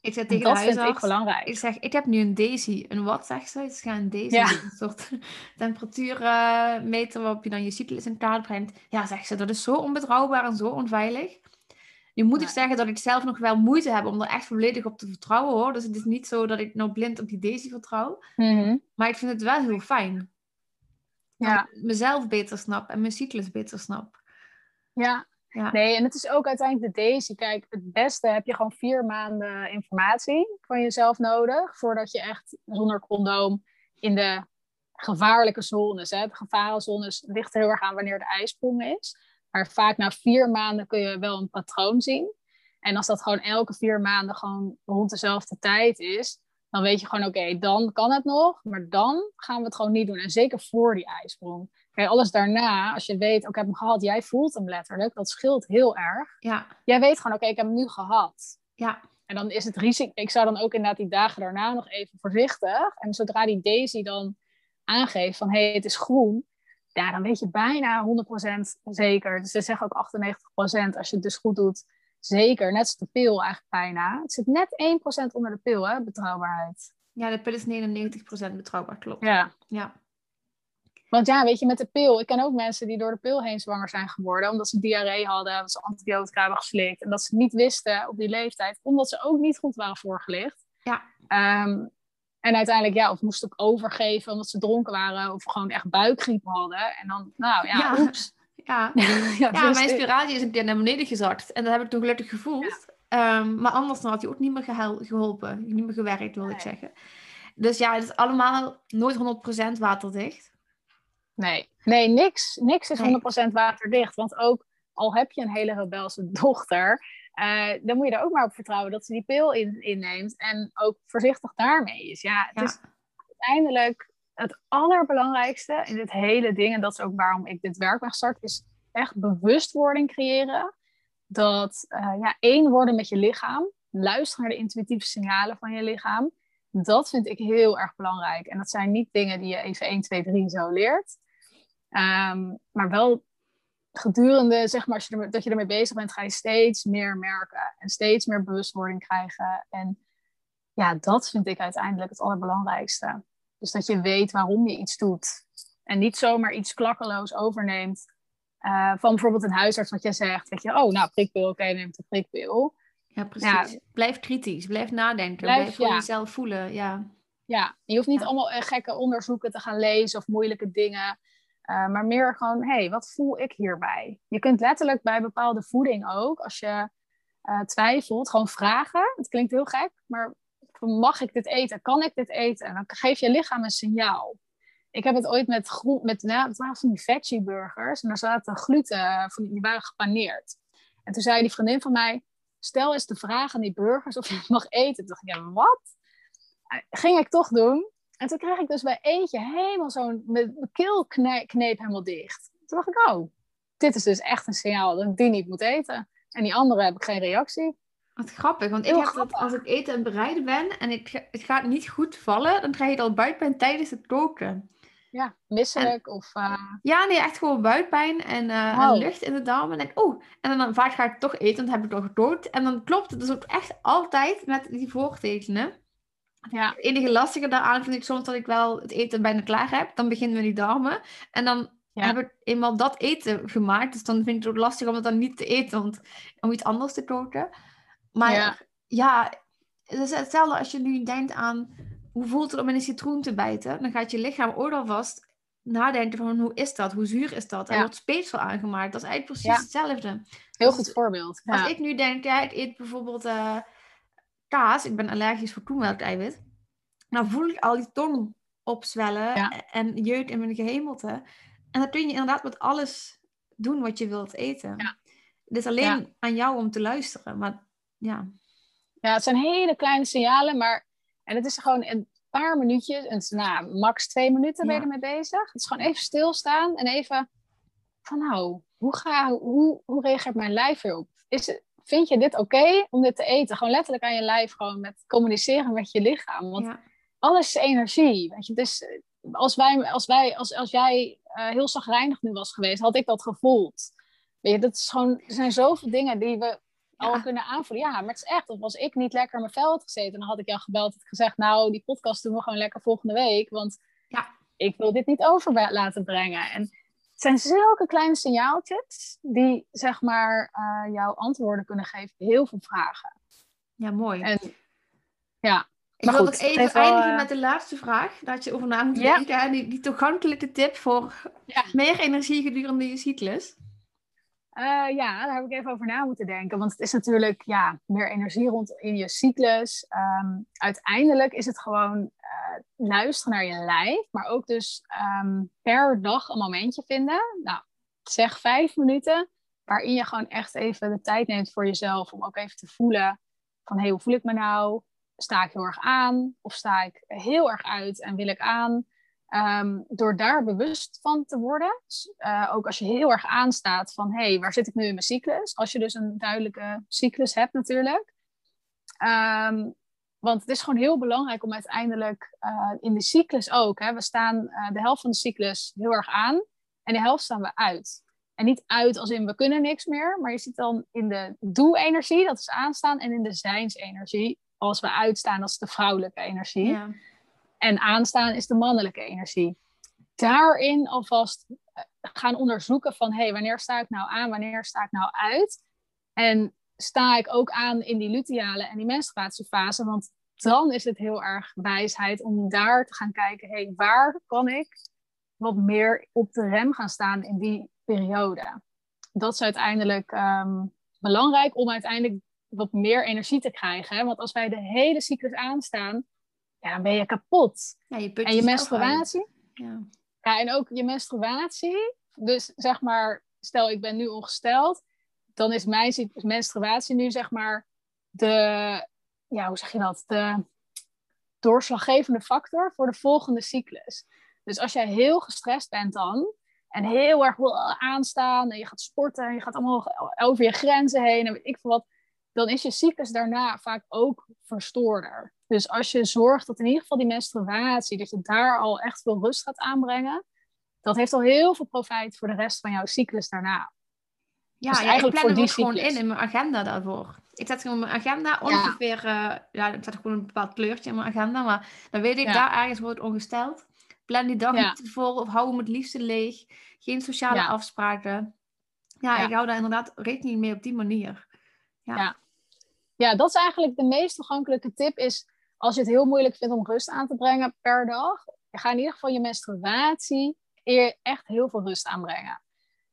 Ik zeg tegen dat de vind ik belangrijk. ik zeg, ik heb nu een Daisy. Een wat, zegt ze? Het is een Daisy, Ja. een soort [LAUGHS] temperatuurmeter waarop je dan je cyclus in kaart brengt. Ja, zegt ze, dat is zo onbetrouwbaar en zo onveilig. Nu moet ik Nee. zeggen dat ik zelf nog wel moeite heb om er echt volledig op te vertrouwen hoor. Dus het is niet zo dat ik nou blind op die Daisy vertrouw. Mhm. Maar ik vind het wel heel fijn. Ja. Mezelf beter snap en mijn cyclus beter snap. Ja. Ja. Nee, en het is ook uiteindelijk de Daisy. Kijk, het beste heb je gewoon vier maanden informatie van jezelf nodig. Voordat je echt zonder condoom in de gevaarlijke zones. Hè. De gevarenzones ligt er heel erg aan wanneer de ijsprong is. Maar vaak na vier maanden kun je wel een patroon zien. En als dat gewoon elke vier maanden gewoon rond dezelfde tijd is, dan weet je gewoon, oké, dan kan het nog, maar dan gaan we het gewoon niet doen. En zeker voor die ijsprong. Kijk, alles daarna, als je weet, oké, ik heb hem gehad, jij voelt hem letterlijk, dat scheelt heel erg. Ja, Jij weet gewoon, oké, ik heb hem nu gehad. ja, En dan is het risico, ik zou dan ook inderdaad die dagen daarna nog even voorzichtig. En zodra die Daisy dan aangeeft van, hé, hey, het is groen, ja, dan weet je bijna 100% zeker. Dus ze zeggen ook 98% als je het dus goed doet. Zeker, net als de pil eigenlijk bijna. Het zit net 1% onder de pil, hè, betrouwbaarheid. ja, de pil is 99% betrouwbaar, klopt. Ja, Ja, want ja, weet je, met de pil. Ik ken ook mensen die door de pil heen zwanger zijn geworden. Omdat ze diarree hadden, dat ze antibiotica hebben geslikt. En dat ze het niet wisten op die leeftijd. Omdat ze ook niet goed waren voorgelicht. Ja. Ehm, en uiteindelijk, ja, of moesten ook overgeven omdat ze dronken waren. Of gewoon echt buikgriep hadden. En dan, nou ja, Ja. oeps. Ja. [LAUGHS] ja, [LAUGHS] Ja, dus mijn dit- spiratie is een keer naar beneden gezakt. En dat heb ik toen gelukkig gevoeld. Ehm, maar anders dan had hij ook niet meer gehel- geholpen. Niet meer gewerkt, wil ik zeggen. Dus ja, het is allemaal nooit 100% waterdicht. Nee, nee niks, niks is Nee. 100% waterdicht. Want ook al heb je een hele rebelse [LAUGHS] dochter, eh, dan moet je er ook maar op vertrouwen dat ze die pil in, inneemt en ook voorzichtig daarmee is. Ja, het Ja. is uiteindelijk het allerbelangrijkste in dit hele ding, en dat is ook waarom ik dit werk ben gestart, is echt bewustwording creëren. Dat eh, ja, één worden met je lichaam, luisteren naar de intuïtieve signalen van je lichaam. Dat vind ik heel erg belangrijk. En dat zijn niet dingen die je even 1, 2, 3 zo leert. Ehm, maar wel gedurende, zeg maar, als je er, dat je ermee bezig bent, ga je steeds meer merken. En steeds meer bewustwording krijgen. En ja, dat vind ik uiteindelijk het allerbelangrijkste. Dus dat je weet waarom je iets doet. En niet zomaar iets klakkeloos overneemt. eh, van bijvoorbeeld een huisarts wat jij zegt. Weet je, oh, nou, prikpil, oké, neem de prikpil. Ja, precies. Blijf kritisch, blijf nadenken, blijf, Blijf- voor ja. jezelf voelen. Ja, Ja, je hoeft niet Ja. allemaal eh, gekke onderzoeken te gaan lezen of moeilijke dingen. eh, maar meer gewoon, hé, hey, wat voel ik hierbij? Je kunt letterlijk bij bepaalde voeding ook, als je twijfelt, gewoon vragen. Het klinkt heel gek, maar mag ik dit eten? Kan ik dit eten? En dan geef je lichaam een signaal. Ik heb het ooit met groen, met, nou, het waren van die veggie burgers. En daar zaten gluten, eh, van die, waren gepaneerd. En toen zei die vriendin van mij, stel eens de vraag aan die burgers of je het [LAUGHS] mag eten. Toen dacht ik, ja, wat? ging ik toch doen. En toen kreeg ik dus bij eentje helemaal zo'n... Mijn keel kne- kneep helemaal dicht. Toen dacht ik, oh, dit is dus echt een signaal dat ik die niet moet eten. En die andere heb ik geen reactie. Wat grappig. Want ik heb dat als ik eten en bereiden ben en ik, het gaat niet goed vallen, dan krijg je al buikpijn tijdens het koken. Ja, misselijk of... eh, Ja, nee, echt gewoon buikpijn en, eh, en Wow. lucht in de darmen. En, oh, en dan vaak ga ik toch eten, want dan heb ik al gekookt. En dan klopt het dus ook echt altijd met die voortekenen. ja, Het enige lastige daaraan vind ik soms dat ik wel het eten bijna klaar heb. Dan beginnen we die darmen. En dan Ja. heb ik eenmaal dat eten gemaakt. Dus dan vind ik het ook lastig om het dan niet te eten. Want om iets anders te koken. Maar Ja. ja, het is hetzelfde als je nu denkt aan... Hoe voelt het om in een citroen te bijten? Dan gaat je lichaam ook alvast nadenken van hoe is dat? Hoe zuur is dat? Er Ja. wordt speeksel aangemaakt. Dat is eigenlijk Ja. precies hetzelfde. heel Dus goed voorbeeld. Als ik nu denk, ja, ik eet bijvoorbeeld eh, kaas. Ik ben allergisch voor koemelkeiwit. Dan voel ik al die tong opzwellen en jeuk in mijn gehemelte. En dan kun je inderdaad met alles doen wat je wilt eten. Ja. Het is alleen aan jou om te luisteren. Maar ja, Ja, het zijn hele kleine signalen, maar... En het is gewoon een paar minuutjes, en het is, nou, max twee minuten ben je Ja. ermee bezig. Het is gewoon even stilstaan en even van nou, hoe, ga, hoe, hoe reageert mijn lijf hierop? Is het, vind je dit oké om dit te eten? Gewoon letterlijk aan je lijf, gewoon met communiceren met je lichaam. Want ja, alles is energie. Weet je? Dus eh, als, wij, als, wij, als, als jij eh, heel zagrijnig nu was geweest, had ik dat gevoeld. Weet je, dat is gewoon, er zijn zoveel dingen die we al kunnen aanvoelen. Ja, maar het is echt. Of als ik niet lekker in mijn vel had gezeten, dan had ik jou gebeld en gezegd, nou, die podcast doen we gewoon lekker volgende week. Want Ja. ik wil dit niet over laten brengen. En het zijn zulke kleine signaaltjes die, zeg maar, eh, jouw antwoorden kunnen geven op heel veel vragen. Ja, mooi. En ja, Ik maar wil nog even eindigen eh, met de laatste vraag. Dat je over na moet denken. En die, die toegankelijke tip voor Ja. meer energie gedurende je cyclus. Eh, ja, daar heb ik even over na moeten denken. Want het is natuurlijk ja, meer energie rond in je cyclus. Ehm, uiteindelijk is het gewoon eh, luisteren naar je lijf. Maar ook dus ehm, per dag een momentje vinden. Nou, zeg vijf minuten. Waarin je gewoon echt even de tijd neemt voor jezelf. Om ook even te voelen van hey, hoe voel ik me nou? Sta ik heel erg aan? Of sta ik heel erg uit en wil ik aan? Ehm, door daar bewust van te worden, eh, ook als je heel erg aanstaat van hé, hey, waar zit ik nu in mijn cyclus? Als je dus een duidelijke cyclus hebt natuurlijk. Ehm, want het is gewoon heel belangrijk om uiteindelijk eh, in de cyclus ook, hè, we staan eh, de helft van de cyclus heel erg aan en de helft staan we uit. En niet uit als in we kunnen niks meer, maar je zit dan in de doe-energie, dat is aanstaan, en in de zijnsenergie, als we uitstaan, dat is de vrouwelijke energie. Ja. En aanstaan is de mannelijke energie. Daarin alvast eh, gaan onderzoeken van hé, hey, wanneer sta ik nou aan, wanneer sta ik nou uit? En sta ik ook aan in die luteale en die menstruatiefase? Want dan is het heel erg wijsheid om daar te gaan kijken, hé, hey, waar kan ik wat meer op de rem gaan staan in die periode? Dat is uiteindelijk ehm, belangrijk om uiteindelijk wat meer energie te krijgen. Want als wij de hele cyclus aanstaan, ja, dan ben je kapot. Ja, je En je menstruatie. Ja. ja, en ook je menstruatie. Dus zeg maar, stel ik ben nu ongesteld, dan is mijn menstruatie nu zeg maar de, ja, hoe zeg je dat? De doorslaggevende factor voor de volgende cyclus. Dus als jij heel gestrest bent dan, en heel erg wil aanstaan, en je gaat sporten, en je gaat allemaal over je grenzen heen, en weet ik veel wat, dan is je cyclus daarna vaak ook verstoorder. Dus als je zorgt dat in ieder geval die menstruatie, dat je daar al echt veel rust gaat aanbrengen, dat heeft al heel veel profijt voor de rest van jouw cyclus daarna. Ja, Dus ja, ik eigenlijk plan voor het ook gewoon in, in mijn agenda daarvoor. Ik zet gewoon mijn agenda ongeveer, eh, ja, ik zet gewoon een bepaald kleurtje in mijn agenda, maar dan weet ik, Ja. daar ergens wordt ongesteld. Plan die dag Ja. niet te vol of hou hem het liefste leeg. Geen sociale Ja. afspraken. Ja, Ja. ik hou daar inderdaad rekening mee op die manier. Ja. Ja. Ja, dat is eigenlijk de meest toegankelijke tip is als je het heel moeilijk vindt om rust aan te brengen per dag. Ga in ieder geval je menstruatie eer echt heel veel rust aanbrengen.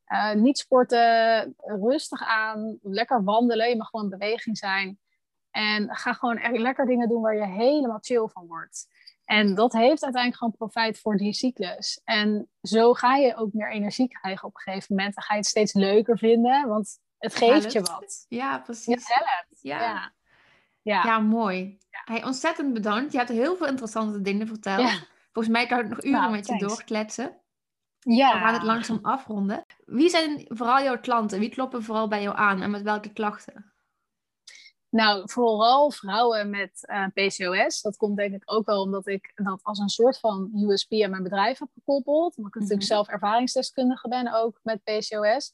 Eh, niet sporten, rustig aan, lekker wandelen. Je mag gewoon in beweging zijn. En ga gewoon echt lekker dingen doen waar je helemaal chill van wordt. En dat heeft uiteindelijk gewoon profijt voor die cyclus. En zo ga je ook meer energie krijgen op een gegeven moment. Dan ga je het steeds leuker vinden, want het geeft je wat. Ja, precies. helpt. Ja. Ja. Ja. Ja, mooi. Hey, ontzettend bedankt. Je hebt heel veel interessante dingen verteld. Volgens mij kan ik nog uren Nou, met je doorkletsen. Ja. We gaan het langzaam afronden. Wie zijn vooral jouw klanten? Wie kloppen vooral bij jou aan en met welke klachten? Nou, vooral vrouwen met eh, PCOS. Dat komt denk ik ook wel omdat ik dat als een soort van USP aan mijn bedrijf heb gekoppeld. Omdat ik natuurlijk Mhm. zelf ervaringsdeskundige ben ook met PCOS.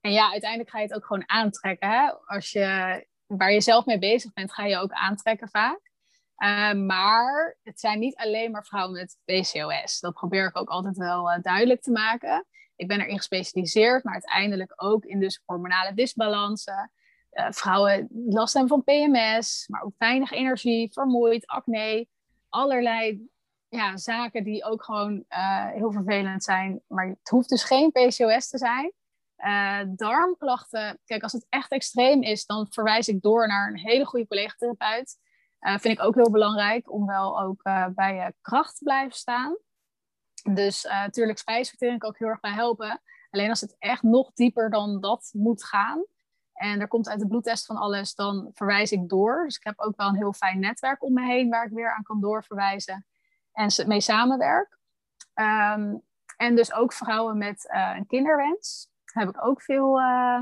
En ja, uiteindelijk ga je het ook gewoon aantrekken. Hè? Als je waar je zelf mee bezig bent, ga je ook aantrekken vaak. Eh, maar het zijn niet alleen maar vrouwen met PCOS. Dat probeer ik ook altijd wel eh, duidelijk te maken. Ik ben erin gespecialiseerd, maar uiteindelijk ook in dus hormonale disbalansen. Eh, vrouwen last hebben van PMS, maar ook weinig energie, vermoeid, acne. Allerlei ja, zaken die ook gewoon heel vervelend zijn. Maar het hoeft dus geen PCOS te zijn. Eh, darmklachten, kijk, als het echt extreem is, dan verwijs ik door naar een hele goede collega-therapeut. Eh, vind ik ook heel belangrijk om wel ook eh, bij je kracht te blijven staan. Dus natuurlijk spijsvertering kan ook heel erg bij helpen. Alleen als het echt nog dieper dan dat moet gaan. En er komt uit de bloedtest van alles, dan verwijs ik door. Dus ik heb ook wel een heel fijn netwerk om me heen waar ik weer aan kan doorverwijzen en mee samenwerk. Um, en dus ook vrouwen met een kinderwens. Heb ik ook veel uh,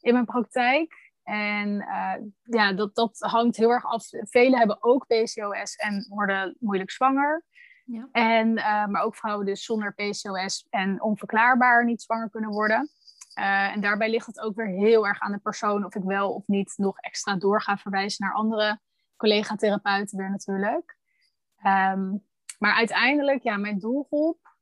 in mijn praktijk. En uh, ja, dat, dat hangt heel erg af. Velen hebben ook PCOS en worden moeilijk zwanger. Ja. En, uh, maar ook vrouwen dus zonder PCOS en onverklaarbaar niet zwanger kunnen worden. Eh, en daarbij ligt het ook weer heel erg aan de persoon of ik wel of niet nog extra door ga verwijzen naar andere collega-therapeuten weer natuurlijk. Ehm, maar uiteindelijk, ja, mijn doelgroep,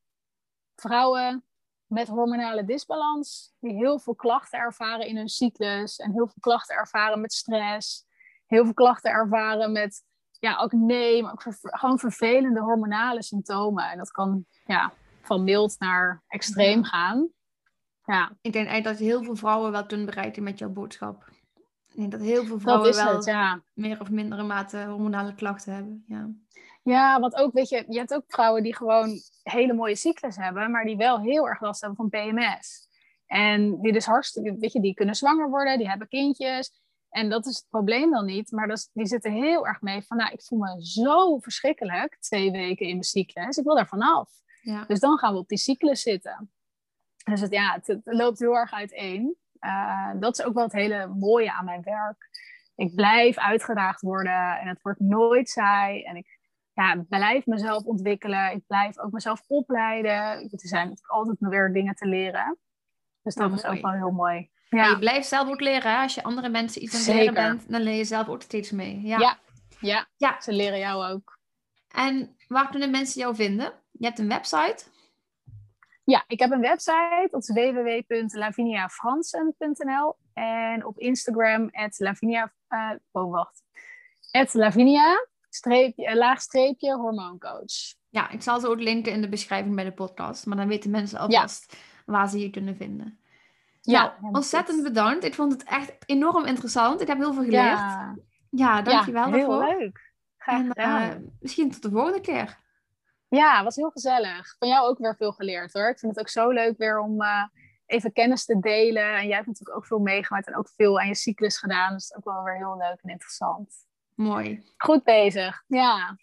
vrouwen met hormonale disbalans, die heel veel klachten ervaren in hun cyclus en heel veel klachten ervaren met stress, heel veel klachten ervaren met ja, ook nee, maar ook gewoon vervelende hormonale symptomen. En dat kan ja, van mild naar extreem gaan. Ja. Ik denk eigenlijk dat heel veel vrouwen wel kunnen bereiken met jouw boodschap. Ik denk dat heel veel vrouwen wel het, ja. meer of mindere mate hormonale klachten hebben. Ja. Ja, want ook, weet je, je hebt ook vrouwen die gewoon hele mooie cyclus hebben, maar die wel heel erg last hebben van PMS. En die dus hartstikke, weet je, die kunnen zwanger worden, die hebben kindjes. En dat is het probleem dan niet, maar dat die zitten heel erg mee van, nou, ik voel me zo verschrikkelijk twee weken in mijn cyclus, ik wil daar vanaf. Ja. Dus dan gaan we op die cyclus zitten. Dus het, ja, het, loopt heel erg uiteen. Uh, dat is ook wel het hele mooie aan mijn werk. Ik blijf uitgedaagd worden en het wordt nooit saai. En ik ja, blijf mezelf ontwikkelen. Ik blijf ook mezelf opleiden. Er zijn altijd weer dingen te leren. Dus dat nou, is ook wel heel mooi. Ja. je blijft zelf ook leren. Hè? Als je andere mensen iets aan het leren bent, dan leer je zelf ook steeds mee. Ja. Ja. ja. ja, ze leren jou ook. En waar kunnen mensen jou vinden? Je hebt een website. Ja, ik heb een website. Dat is www.laviniafransen.nl en op Instagram Lavinia, uh, oh wacht, Lavinia, streepje, laag streepje, hormooncoach. Ja, ik zal ze ook linken in de beschrijving bij de podcast, maar dan weten mensen alvast waar ze je kunnen vinden. Ja, nou, ontzettend bedankt. Ik vond het echt enorm interessant. Ik heb heel veel geleerd. Ja, ja dankjewel ja, heel leuk. Graag gedaan. En, uh, misschien tot de volgende keer. Ja, was heel gezellig. Van jou ook weer veel geleerd hoor. Ik vind het ook zo leuk weer om uh, even kennis te delen. En jij hebt natuurlijk ook veel meegemaakt en ook veel aan je cyclus gedaan. Dus dat is ook wel weer heel leuk en interessant. Mooi. Goed bezig, ja.